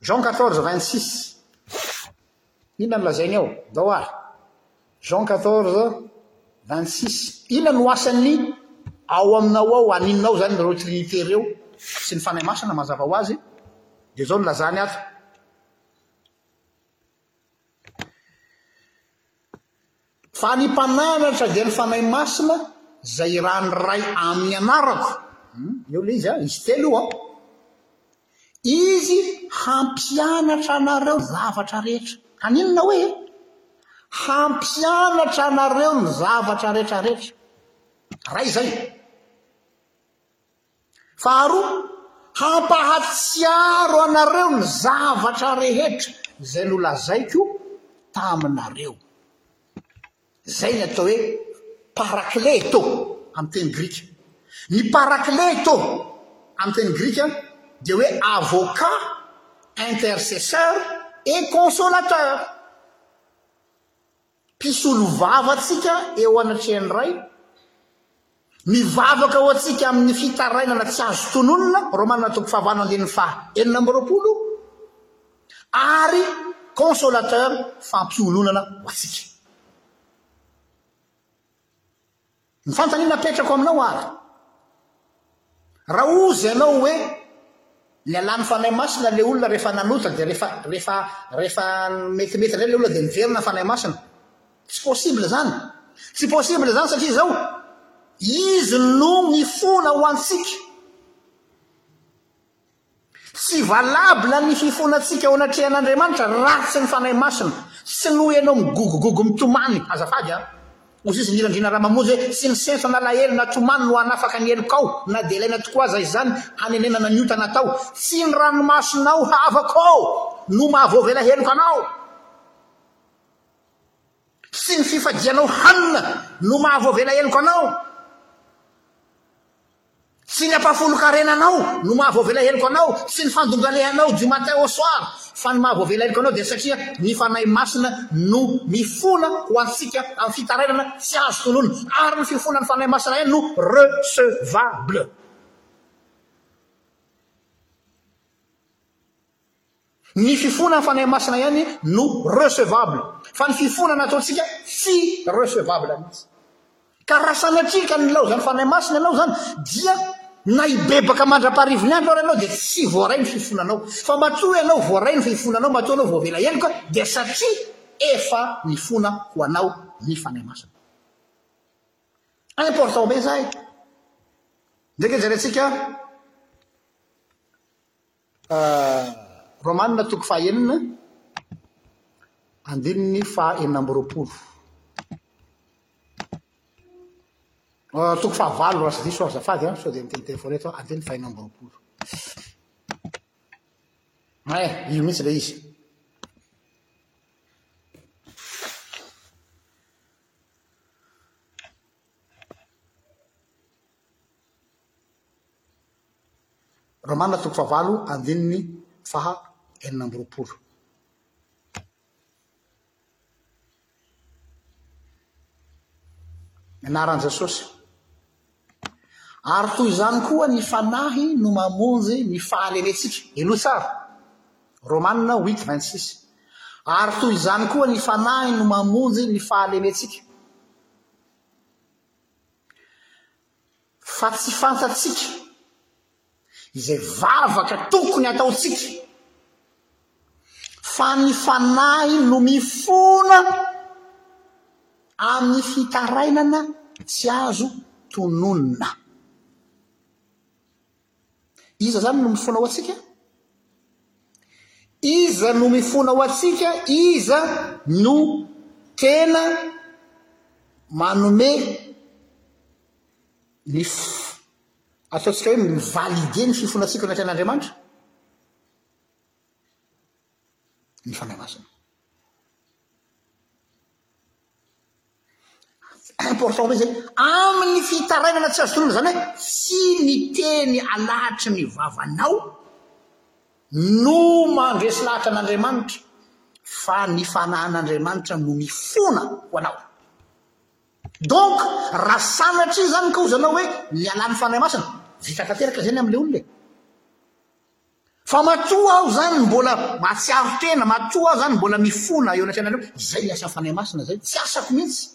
Jean quatorze vingt six inona no lazainy ao ndao ary Jean quatorze vingt six inona no asan'ny ao aminao ao aninao zany ireo trinite ireo sy ny fanahy masina mazava ho azy dia zao no lazany ato Fa ny mpananatra dia ny Fanahy Masina izay iraha ny Ray amin'ny anarako, eo ilay izy an, izy telo io an, izy hampianatra anareo zavatra rehetra. Haninona hoe hampianatra anareo ny zavatra rehetra rehetra. Ray izay. Faharoa, hampahatsiaro anareo ny zavatra rehetra izay nolazaiko taminareo. Izay ny atao hoe parakleto amin'ny teny grika. Ny parakleto amin'ny teny grika dia hoe avocat, intercesseur et consolateur. Mpisolovava antsika eo anatrehan'ny Ray, mivavaka ho antsika amin'ny fitarainana tsy azo tononina, Romana toko fahavalo andininy faha enina amby roapolo, ary Consolateur fampiononana ho antsika. Ny fanontaniana apetrako aminao ary, raha ozy ianao hoe nialan'ny Fanahy Masina ilay olona rehefa nanoatra dia rehefa rehefa rehefa metimety indray ilay olona dia niverina ny Fanahy Masina, tsy possible izany, tsy possible izany satria izao, Izy no mifona ho antsika. Tsy valable ny fifonantsika ao anatrehan'Andriamanitra raha tsy ny Fanahy Masina. Tsy noho ianao migogogogo mitomany, azafady an! Hozizin'i Irandriana Ramamonjy hoe tsy ny senso an'alahelo na tomany no hanafaka ny helokao na dia ilaina tokoa aza izany hanenenana ny ota natao. Tsy ny ranomasonao havako ô! no mahavoavela heloka anao. Tsy ny fifadianao hanina no mahavoavela heloka anao. Tsy ny ampahafolon-karena anao no maha voavela heloka anao, tsy ny fandongalehanao du matin au soir, fa ny maha voavela heloka anao dia satria ny Fanahy Masina no mifona ho antsika amin'ny fitarainana tsy azo tononina, ary ny fifonan'ny Fanahy Masina ihany no recevable. Ny fifonan'ny Fanahy Masina ihany no recevable, fa ny fifonana ataontsika tsy recevable mihitsy. Ka raha sanatria ka nilaozan'ny Fanahy Masina ianao izany, dia na hibebaka mandra-paharivon'ny andro ary ianao, dia tsy voaray ny fifonanao. Fa matoa ianao voaray ny fifonanao, matoa ianao voavela heloka, dia satria efa nifona ho anao ny Fanahy Masina. Important be izay. Ndraika jerentsika Romana toko faha enina andininy faha enina amby roapolo toko faha valo raha tsy diso aho azafady a sao dia miteniteny foana eto aho andininy faha enina amby roapolo eh io mihitsy ilay izy Romana toko fahavalo andininy faha enina amby roapolo. Ny anaran'i Jesosy. Ary toy izany koa ny Fanahy no mamonjy ny fahalelentsika. Eloha tsara. Romana huit vingt six. Ary toy izany koa ny Fanahy no mamonjy ny fahalelentsika. Fa tsy fantatsika izay vavaka tokony hataontsika, fa ny Fanahy no mifona amin'ny fitarainana tsy azo tononina. Iza zany no mifona ho antsika? Iza no mifona ho antsika? Iza no tena manome ny ataontsika hoe mivalide ny fifonantsika anaty an'Andriamanitra? Ny Fanahy Masina. Important be zay, amin'ny fitarainana tsy azo toroana zany hoe tsy ny teny alahatry ny vavanao no mandresy lahatra an'Andriamanitra fa ny fanahan'Andriamanitra no mifona ho anao. Donc raha sanatria zany ka hozy anao hoe nialan'ny Fanahy Masina, vita tanteraka zay ny amin'ilay olona e. Fa matoa aho zany mbola mahatsiaro tena, matoa aho zany mbola mifona eo anatrehan'ny Andriamanitra, izay ilay asa Fanahy Masina izay, tsy asako mihitsy.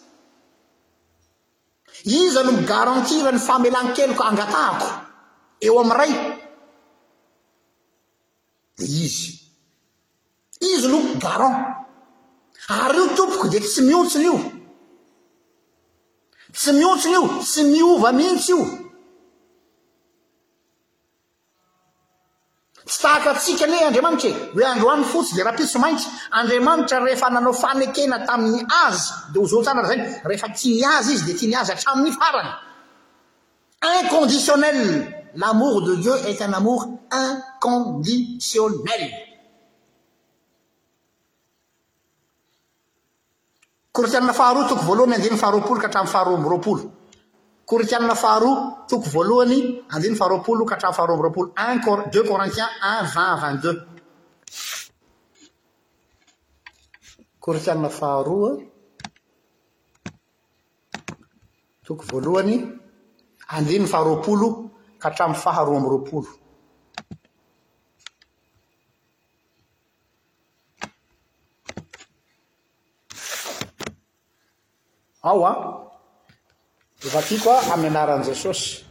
Iza no mi-garantir ny famelan-keloka angatahako eo amin'ny Ray? Dia Izy. Izy no garant. Ary io tompoko dia tsy mihontsina io. Tsy mihontsina io, tsy miova mihitsy io. Tsy tahaka antsika anie Andriamanitra e, hoe androany fotsy dia rahampitso mainty, Andriamanitra rehefa nanao fanekena tamin'ny Azy dia ho zontsara lazaina, rehefa tia ny Azy Izy dia tia ny Azy hatramin'ny farany. Inconditionnel, l'amour de Dieu est un amour inconditionnel. Korintianina faharoa toko voalohany andininy faharoapolo ka hatramin'ny faharoa amby roapolo. Korintianina faharoa toko voalohany andininy faharoapolo ka hatramin'ny faharoa amby roapolo. 1 Cor 2 Corinthiens 1 20 22. Korintianina faharoa toko voalohany andininy faharoapolo ka hatramin'ny faharoa amby roapolo. Ao an! Efa tiako an amin'ny anaran'i Jesosy.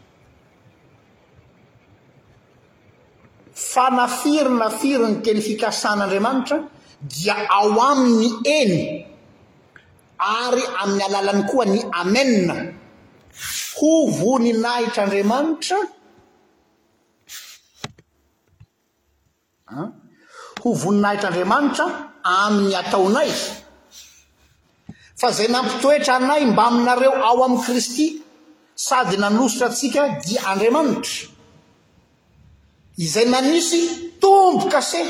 Fa na firy na firy ny teny fikasan'Andriamanitra dia ao aminy ny eny ary amin'ny alalany koa ny amen. Ho voninahitr'Andriamanitra. Ho voninahitr'Andriamanitra amin'ny ataonay, fa izay nampitoetra anay mbaminareo ao amin'i Kristy sady nanositra antsika dia Andriamanitra, izay nanisy tombo-kase,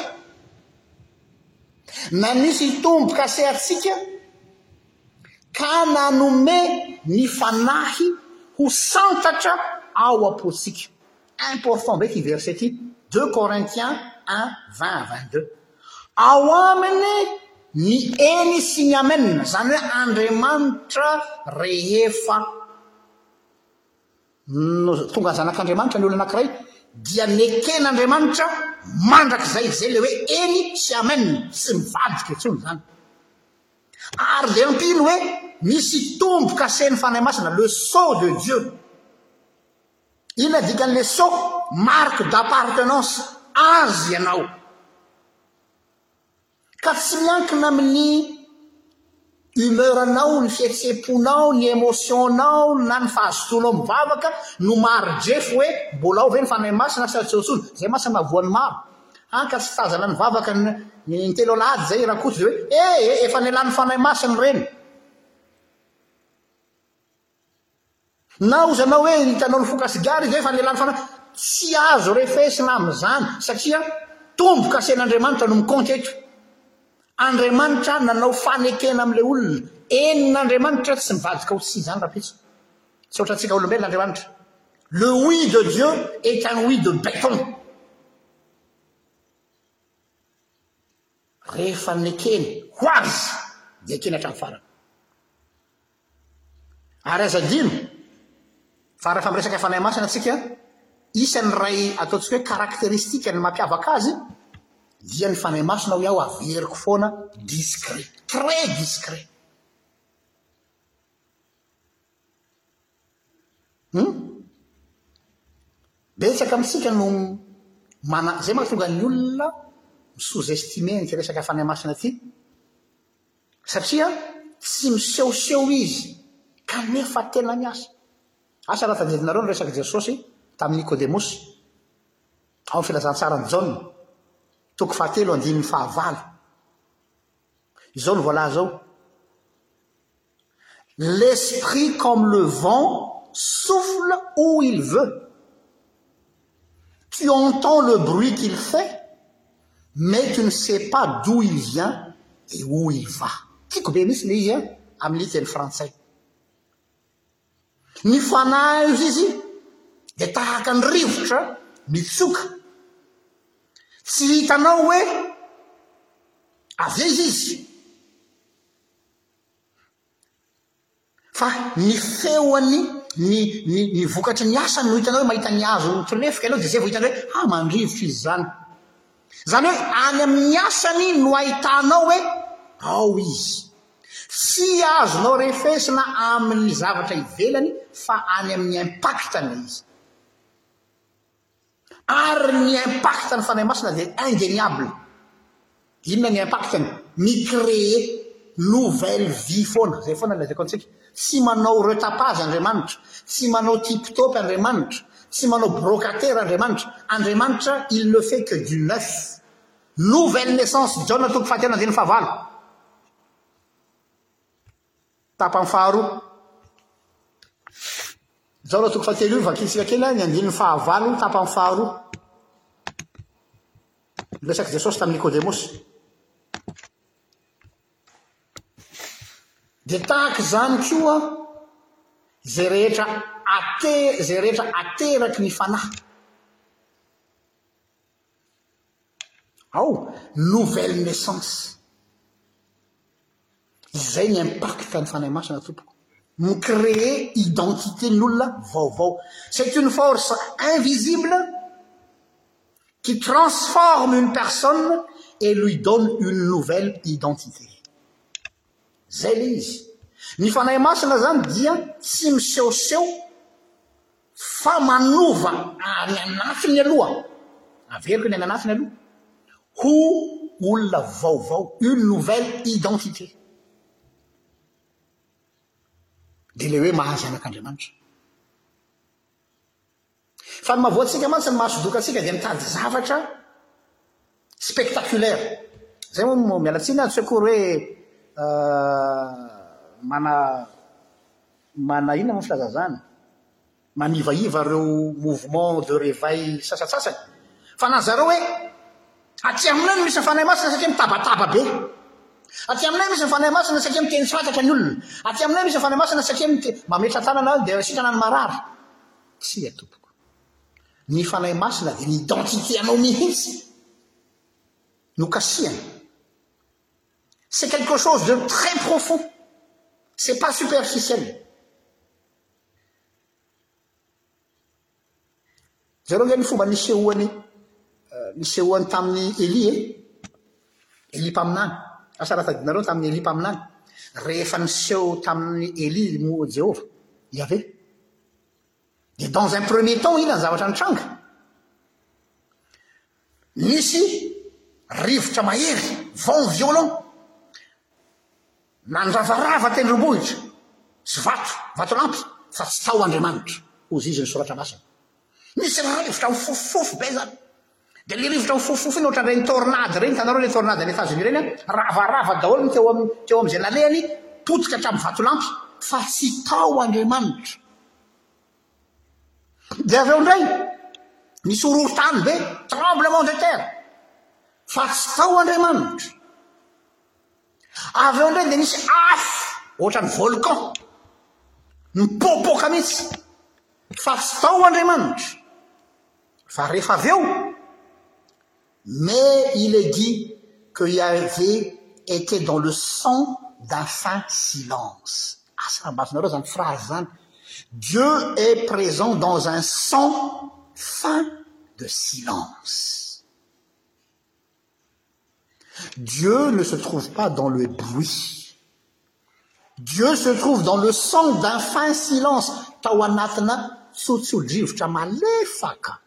nanisy tombo-kase antsika ka nanome ny fanahy ho santatra ao am-pontsika. Important be ity verset ity, deux Corinthiens un vingt à vingt deux, ao aminy ny eny sy ny amen, izany hoe Andriamanitra rehefa tonga zanak'Andriamanitra ny olona anankiray dia neken'Andriamanitra mandrakizay, izay ilay hoe eny sy amen, tsy mivadika intsony izany. Ary dia ampino hoe misy tombo-kasen'ny Fanahy Masina, le sceau de Dieu. Inona dikan'le so? Marque d'appartenance azy ianao. Ka tsy miankina amin'ny humeur-nao, ny fihetseham-ponao, ny émotion-nao na ny fahazotoanao mivavaka no maridrefy hoe mbola ao ve ny Fanahy Masina sa tsy ao intsony. Izay mantsy no maha-voan'ny maro. Hany ka tsy tazana ny vavaka ny ny telo alahady izay i Rakoto dia hoe eh eh efa nialan'ny Fanahy Masina ireny. Na ozy anao hoe hitanao ny foka sigara izy efa lehilahy mifana, tsy azo refesina amin'izany satria tombo kasen' Andriamanitra no mikaonty eto. Andriamanitra nanao fanekena amin'ilay olona, enina Andriamanitra tsy mivadika ho tsy izany rahampitso. Tsy ohatrantsika olombelona Andriamanitra. Le oui de Dieu est un oui de béton. Rehefa nekeny ho azy dia ekeny hatramin'ny farany. Ary aza adino fa rahefa miresaka Fanahy Masina tsika, isan'ny iray ataontsika hoe karakteristika ny mampiavaka azy dia ny Fanahy Masina hoy aho averiko foana discret, très discret. Hum? Betsaka amintsika no mana, izay mahatonga ny olona mi-sous-estimer an'ity resaka Fanahy Masina ity. Satria tsy misehoseho izy, kanefa tena miasa. Asa raha tadidinareo ny resak'i Jesosy tamin'i Nikodemosy, ao amin'ny filazantsaran'i Jaona, toko fahatelo, andininy fahavalo. Izao no voalaza ao. l'esprit comme le vent souffle où il veut tu entends le bruit qu'il fait mais tu ny sais pas d'où il vient et où ily va tiko be misy leizyan amin'yity any frantsais ny fanazo izy de tahaka ny rivotra mitsoka tsy hitanao hoe av izy izy Fa ny feony, ny ny ny vokatry ny asany no hitanao hoe mahita ny hazo mitrefika ianao dia izay vao hitanao hoe ha mandrivotra izy izany. Izany hoe any amin'ny asany no ahitanao hoe ao izy. Tsy azonao refesina amin'ny zavatra ivelany fa any amin'ny impact-ny ilay izy. Ary ny impact ny Fanahy Masina dia indeniable. Inona ny impact ny? Mi créer nouvelle vie foana, izay foana ny lazaiko antsika. Tsy manao retapage Andriamanitra, tsy manao tip top Andriamanitra, tsy manao brocatera Andriamanitra, Andriamanitra il ne fait que du neuf. Nouvelle naissance Jaona toko fahatelo andininy fahavalo. Tapany faharoa. Izao raha toko fahatelo io, vakintsika kely ny andininy fahavalo, tapany faharoa. Niresaka Jesosy tamin'i Nikodemosy. Dia tahaka izany koa izay rehetra ate, izay rehetra ateraky ny fanahy. Ao, nouvelle naissance. Izay ny impact ny Fanahy Masina tompoko. Mi-créer identité ny olona vaovao. C'est une force invisible qui transforme une personne et lui donne une nouvelle identité. Zay le izy. Ny Fanahy Masina zany dia tsy misehoseho Fa manova any anatiny aloha, averiko ny any anatiny aloha, ho olona vaovao, une nouvelle identité. Dia ilay hoe maha zanak'Andriamanitra. Fa ny mahavoa antsika mantsy, ny mahasodoka antsika dia mitady zavatra, spectaculaire zay moa miala tsiny tsy akory hoe mana mana inona moa filazana zany manivaiva ireo mouvement de réveil sasatsasany fa na zareo hoe aty aminay no misy ny fanahy masina satria mitabataba be aty aminay misy ny fanahy masina satria miteny tsy fatratra ny olona aty aminay misy ny fanahy masina satria mametra tanana dia sitrana ny marary tsia tompoko Ny Fanahy Masina dia mi-identifier anao mihitsy. Nokasihana. C'est quelque chose de très profond. C'est pas superficiel. Zero ange ny fomba nisehoany euh, nisehoany tamin'ny Elie. Eh? Elie mpaminany. Asa raha tadidinareo tamin'ny Elie mpaminany. Rehefa niseho tamin'ny Elie moa Jehovah, Yaveh. Dia dans un premier temps inona ny zavatra nitranga? Nisy rivotra mahery, vent violent, nandravarava teny Rombohitra sy vato, Vatolampy, fa tsy tao Andriamanitra, hoy izy ny soratra masina. Nisy rivotra mifofofofo be izany, Dia ilay rivotra mifofofofo iny ohatran'ireny ilay tornade ireny, hitanareo ilay tornade any Etats-Unis ireny an, ravarava daholo ny teo amin'ny teo amin'izay nalehany, potika hatramin'ny vatolampy, fa tsy tao Andriamanitra. Dia avy eo indray, nisy horohorontany be, tremblement de terre, fa tsy tao Andriamanitra. Avy eo indray dia nisy afo ohatran'ny volcan nipoapoaka mihitsy fa tsy tao Andriamanitra. Fa rehefa avy eo, mais il est dit que il y avait était dans le sang d'un fin silence. Asa raha mba azonareo izany phrase izany. Dieu est présent dans un sang fin de silence. Dieu ne se trouve pas dans le bruit. Dieu se trouve dans le sang d'un fin silence tao anatina tsotso-drivotra malefaka.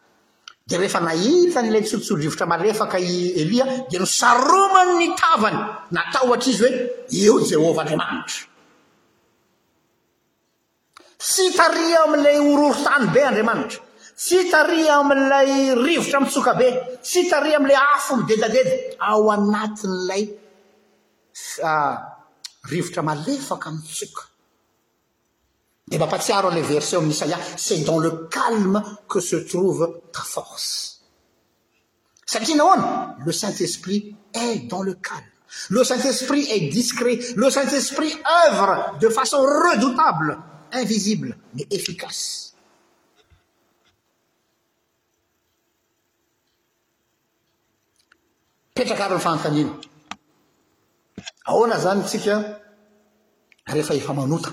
Dia rehefa nahita an'ilay tsotso-drivotra malefaka i Elia dia nosaromany ny tavany, natahotra izy hoe eo Jehovah Andriamanitra. Fitariha amin'ilay horohorontany be Andriamanitra. Fitariha amin'ilay rivotra mitsoka be. Fitariha amin'ilay afo midedadeda ao anatin'ilay ah, rivotra malefaka mitsoka. Dia mampatsiaro an'ilay verset ao amin'ny Isaia, c'est dans le calme que se trouve ta force. Satria nahoana? Le Saint Esprit est dans le calme. Le Saint Esprit est discret. Le Saint Esprit œuvre de façon redoutable, invisible mais efficace. Petraka ary ny fanontaniana. Ahoana izany isika rehefa efa manota?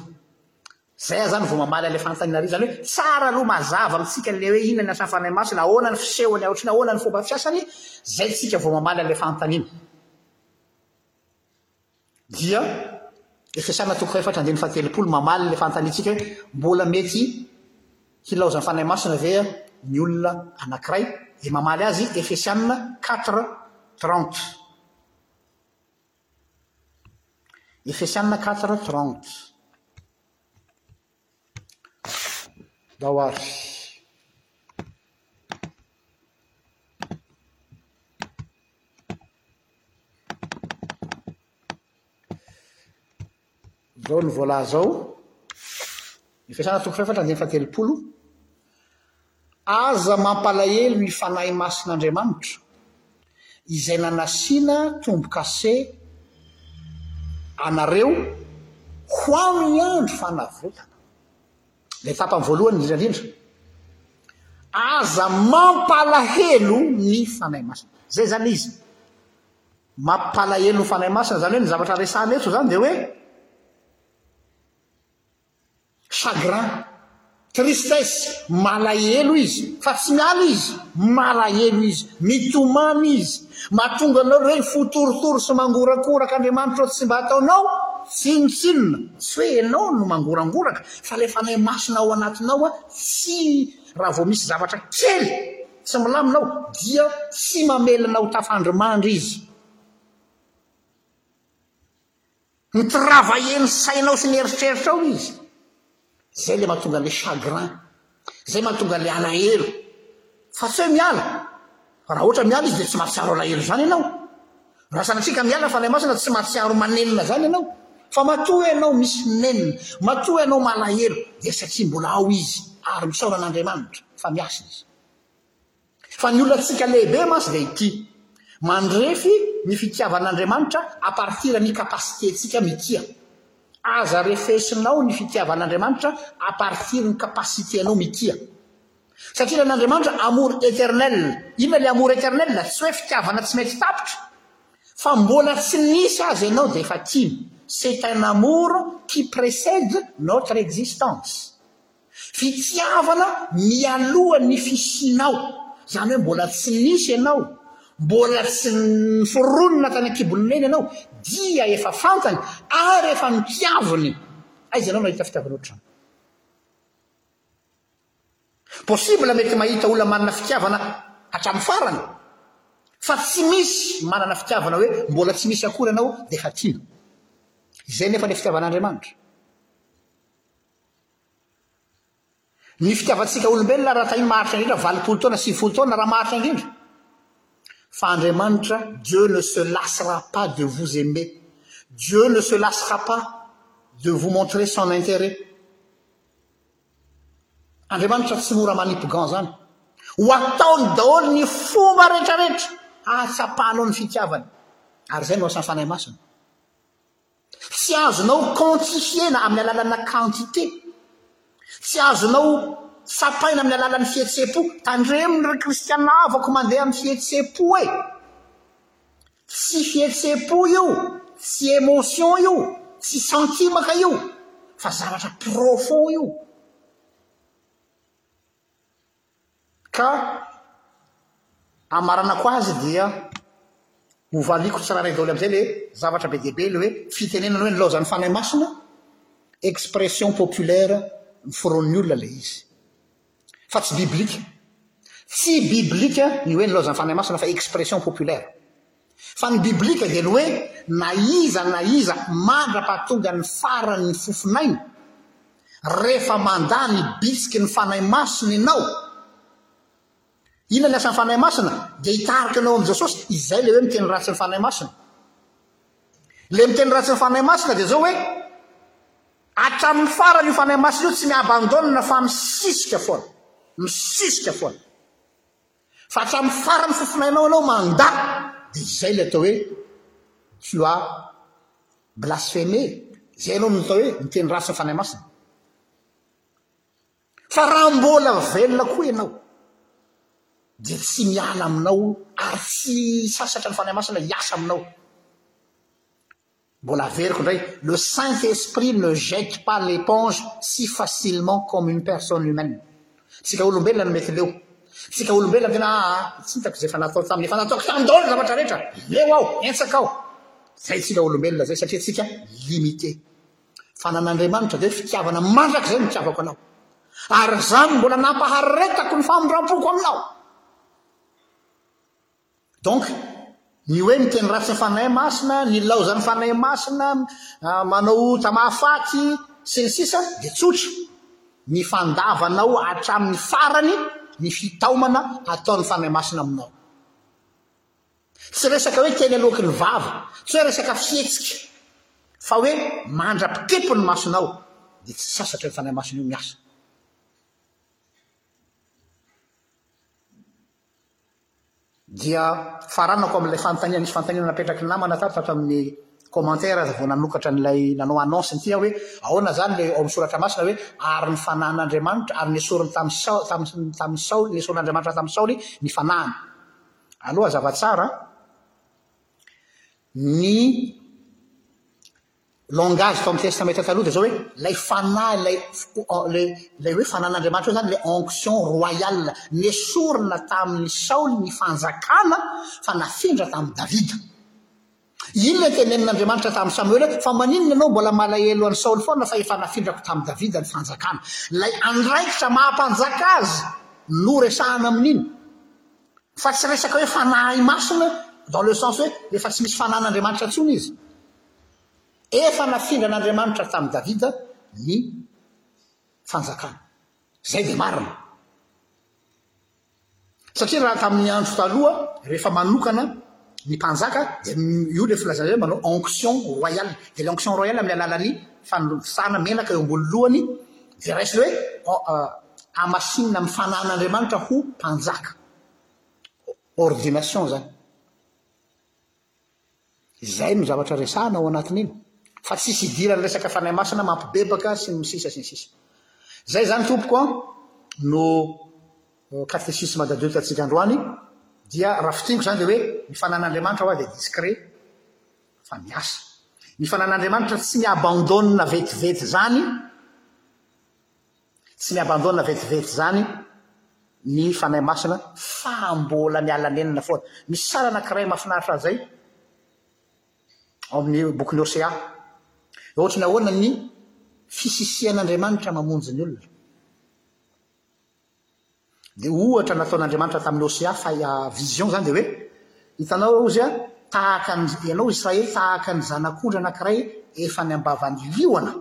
Zay aza no vao mamaly an'ilay fanontaniana ary, izany hoe tsara aloha mazava amintsika ilay hoe inona ny asan'ny Fanahy Masina, ahoana ny fisehony ao an-tsaina, ahoana ny fomba fiasany, zay tsika vao mamaly an'ilay fanontaniana. Dia Efesana toko fahefatra andininy fahatelopolo mamaly ilay fanontaniantsika hoe mbola mety hilaozan'ny Fanahy Masina ve ny olona anankiray, dia mamaly azy Efesiana quatre trente. Efesiana quatre trente. Ndao ary. Izao no voalaza ao, ny Fiasana toko fahefatra andininy fahatelopolo, Aza mampalahelo ny Fanahy Masin'Andriamanitra, izay nanasiana tombo-kase anareo ho amin'ny andro fanavolana. Ilay tapany voalohany indrindra indrindra, Aza mampalahelo ny Fanahy Masina. Izay izany ilay izy. Mampalahelo ny Fanahy Masina, izany hoe ny zavatra resahana eto izany dia hoe chagrin, tristesse, malahelo izy, fa tsy miala izy, malahelo izy, mitomany izy, mahatonga anao hoe mifotorotoro sy mangorakoraka Andriamanitra ao tsy mba ataonao tsinontsinona, tsy hoe ianao no mangorangoraka fa ilay Fanahy Masina ao anatinao tsy raha vao misy zavatra kely Tsy milamina aho, dia tsy mamelona ho tafandrimandry izy. Mitravailler ny sainao sy ny eritreritrao izy. Izay ilay mahatonga an'ilay chagrin, izay mahatonga an'ilay alahelo. Fa tsy hoe miala, fa raha ohatra miala izy dia tsy mahatsiaro alahelo izany ianao. Rasantsika miala Fanahy Masina tsy matsiaro manenina zany ianao fa matoa ianao misy nenina matoa ianao malahelo dia satria mbola ao izy ary misaona an'Andriamanitra fa miasa izy fa ny olantsika lehibe masy dia ity mandrefy ny fitiavan'Andriamanitra à partir ny capacité tsika mitia aza refesinao ny fitiavan'Andriamanitra à partir ny capacité anao mitia Satria ilay an'Andriamanitra amour eternel. Inona ilay amour eternel? Tsy hoe fitiavana tsy mety tapitra, fa mbola tsy nisy aza ianao dia efa tiany. C'est un amour qui précède notre existence. Fitiavana mialohan'ny fisianao, izany hoe mbola tsy nisy ianao, mbola tsy niforonina tany an-kibon'i Neny ianao, dia efa fantany ary efa notiaviny. Aiza ianao nahita fitiavana ohatr'izany? Possible mety mahita olona manana fitiavana hatramin'ny farany fa tsy misy manana fitiavana hoe mbola tsy misy akory ianao dia efa tiana. Izay nefa ilay fitiavan'Andriamanitra. Ny fitiavantsika olombelona raha tahiny maharitra indrindra valopolo taona, sivifolo taona raha maharitra indrindra. Fa Andriamanitra, Dieu ne se lassera pas de vous aimer. Dieu ne se lassera pas de vous montrer son intérêt. Andriamanitra tsy mora manipugan zany. Ho ataony daholo ny fomba rehetrarehetra hahatsapanao ny fitiavany. Ary zay no asan'ny Fanahy Masina. Tsy azonao quantifier-na amin'ny alalanà quantité. Tsy azonao tsapaina amin'ny alalan'ny fihetsem-po. Tandremo ry Kristiana havako mandeha amin'ny fihetsem-po e! Tsy fihetsem-po io, tsy emotion io, tsy santimaka io fa zavatra profond io. Ka hamaranako azy dia hovaliako tsirairay daholo amin'izay ilay zavatra be dia be, ilay hoe fitenenana hoe nilaozan'ny Fanahy Masina, expression populaire noforonin'ny olona ilay izy. Fa tsy biblika. Tsy biblika ny hoe nilaozan'ny Fanahy Masina fa expression populaire. Fa ny biblika dia ny hoe na iza na iza mandra-pahatonga ny faran'ny fofon'ainy, rehefa mandà ny bitsiky ny Fanahy Masina ianao, inona ny asan'ny Fanahy Masina? Dia hitarika anao amin'i Jesosy, izay ilay hoe miteny ratsin'ny Fanahy Masina. Ilay miteny ratsin'ny Fanahy Masina dia izao hoe, Hatramin'ny farany io Fanahy Masina io tsy mi-abandonne fa misisika foana, misisika foana. Fa hatramin'ny faran'ny fofonainao ianao mandà dia izay ilay atao hoe tu as blaspheme, izay ianao no atao hoe miteny ratsy ny Fanahy Masina. Fa raha mbola velona koa ianao dia tsy miala aminao ary tsy sasatra ny Fanahy Masina hiasa aminao. Mbola averiko indray, le saint esprit ne jette pas l'éponge si facilement comme une personne humaine. Tsika olombelona no mety leo. Tsika olombelona tena aa tsy hitako izay efa natao taminy efa nataoko taminy daholo ny zavatra rehetra, leo aho, entsaka aho. Zay tsika olombelona zay satria tsika limité. Fa nan'Andriamanitra dia hoe fitiavana mandrakizay no itiavako anao. Ary izany mbola nampaharetako ny famindram-poko aminao. Donc, ny hoe miteny ratsy ny Fanahy Masina, nilaozan'ny Fanahy Masina, ah, manao tamaha faty, sy ny sisa, dia tsotra. Ny fandavanao hatramin'ny farany ny fitaomana ataon'ny Fanahy Masina aminao. Tsy resaka hoe teny aloaky ny vava, tsy hoe resaka fihetsika, fa hoe mandra-pikepo ny masonao, dia tsy sasatra ny Fanahy Masina io miasa. dia faranako amin'ilay fanontaniana nisy fanontaniana napetraky ny namana tato tato amin'ny commentaire aza vao nanokatra an'ilay nanao annonce ity aho hoe ahoana izany ilay ao amin'ny soratra masina hoe ary ny fanahin'Andriamanitra ary nesoriny tamin'ny Saoly tamin'ny tamin'ny Saoly nesorin'Andriamanitra tamin'ny Saoly ny fanahiny aloha hazava tsara ny Langage tao amin'ny Fiain'ny Testament Taloha dia izao hoe, ilay fanahy, ilay ilay ilay hoe fanan'Andriamanitra eo izany, ilay onction royale. Nesorina tamin'i Saoly ny fanjakana fa nafindra tamin'i Davida. Inona no tenenin'Andriamanitra tamin'i Samoela hoe, fa maninona ianao mbola malahelo an'i Saoly foana fa efa nafindrako tamin'i Davida ny fanjakana. Ilay andraikitra maha mpanjaka azy no resahana amin'iny, fa tsy resaka hoe fanahy masina dans le sens hoe efa tsy misy fanan'Andriamanitra intsony izy. Efa nafindran'Andriamanitra tamin'i Davida ny fanjakana. Izay dia marina. Satria raha tamin'ny andro taloha, rehefa manokana ny mpanjaka, dia io ilay filazana hoe manao onction royale. Dia ilay onction royale amin'ny alalan'ny fanosahana menaka eo ambony lohany, dia raisiny hoe oh, euh, hamasinina amin'ny fanan'Andriamanitra ho mpanjaka. Ordination izany. Izay no zavatra resahana ao anatin'iny fa tsisy idiran'ny resaka Fanahy Masina mampibebaka sy ny sisa sy ny sisa. Izay izany tompoko an no catéchisme d'adultes antsika androany dia raha fintiniko izany dia hoe ny fananan'Andriamanitra hoa dia discret fa miasa. Ny fananan'Andriamanitra tsy mi-abandonne vetivety izany, Tsy mi-abandona vetivety izany ny Fanahy Masina fa mbola miala nenina foana. Misy sary anankiray mahafinaritra an'izay ao amin'ny bokin'i Hosea. Dia ohatry ny ahoana ny fisisihan'Andriamanitra mamonjy ny olona. Ilay ohatra nataon'Andriamanitra tamin'i Hosea faya vision izany dia hoe, Hitanao raozy an, tahaka ny, ianao Israely tahaka ny zanak'ondry anankiray efa any am-bavan'ny liona.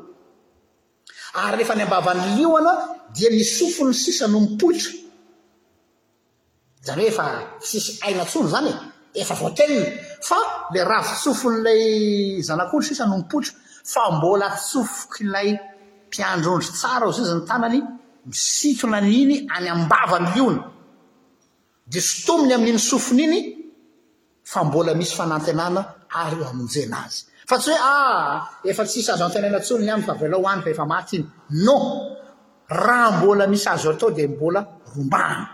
Ary rehefa any am-bavan'ny liona dia ny sofiny sisa no mipoitra. Izany hoe efa tsisy aina intsony izany e, efa voatenina. Fa ilay ravin-tsofin'ilay zanak'ondry sisa no mipoitra, fa mbola tsofok'ilay mpiandry ondry tsara ao zizy ny tanany, Misintona ny iny any am-bava ny liona, dia sintominy amin'iny sofiny iny fa mbola misy fanantenana ary hamonjena azy. Fa tsy hoe, ah, efa tsisy azo antenaina intsony ny amiko, avelao any fa efa maty iny. Non! Raha mbola misy azo atao dia mbola rombahana.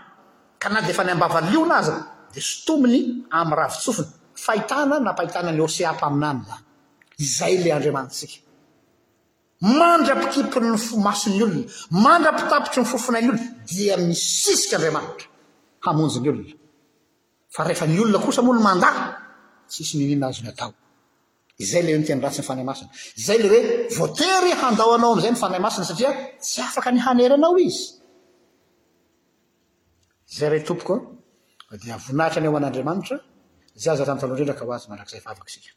Ka na dia efa any am-bavan'ny liona aza dia sintominy amin'ny ravin-tsofiny, fahitana nampahitana ny Hosea mpaminany, izay ilay Andriamanitsika. Mandra-pikipy ny fo maso ny olona, mandra-pitapitry ny fofonay ny olona, dia misisika Andriamanitra hamonjy ny olona. Fa rehefa ny olona kosa moa no mandà, tsisy n'inon'inona azony atao. Izay ilay hoe ny teny ratsin'ny Fanahy Masina. Izay ilay hoe voatery handao anao amin'izay ny Fanahy Masina satria tsy afaka ny hanery anao Izy. Izay Ray Tompoko an, dia voninahitra ny ao an'Andriamanitra, izay azo atany taloha indrindra ka ho Azy mandrakizay vavaka isika.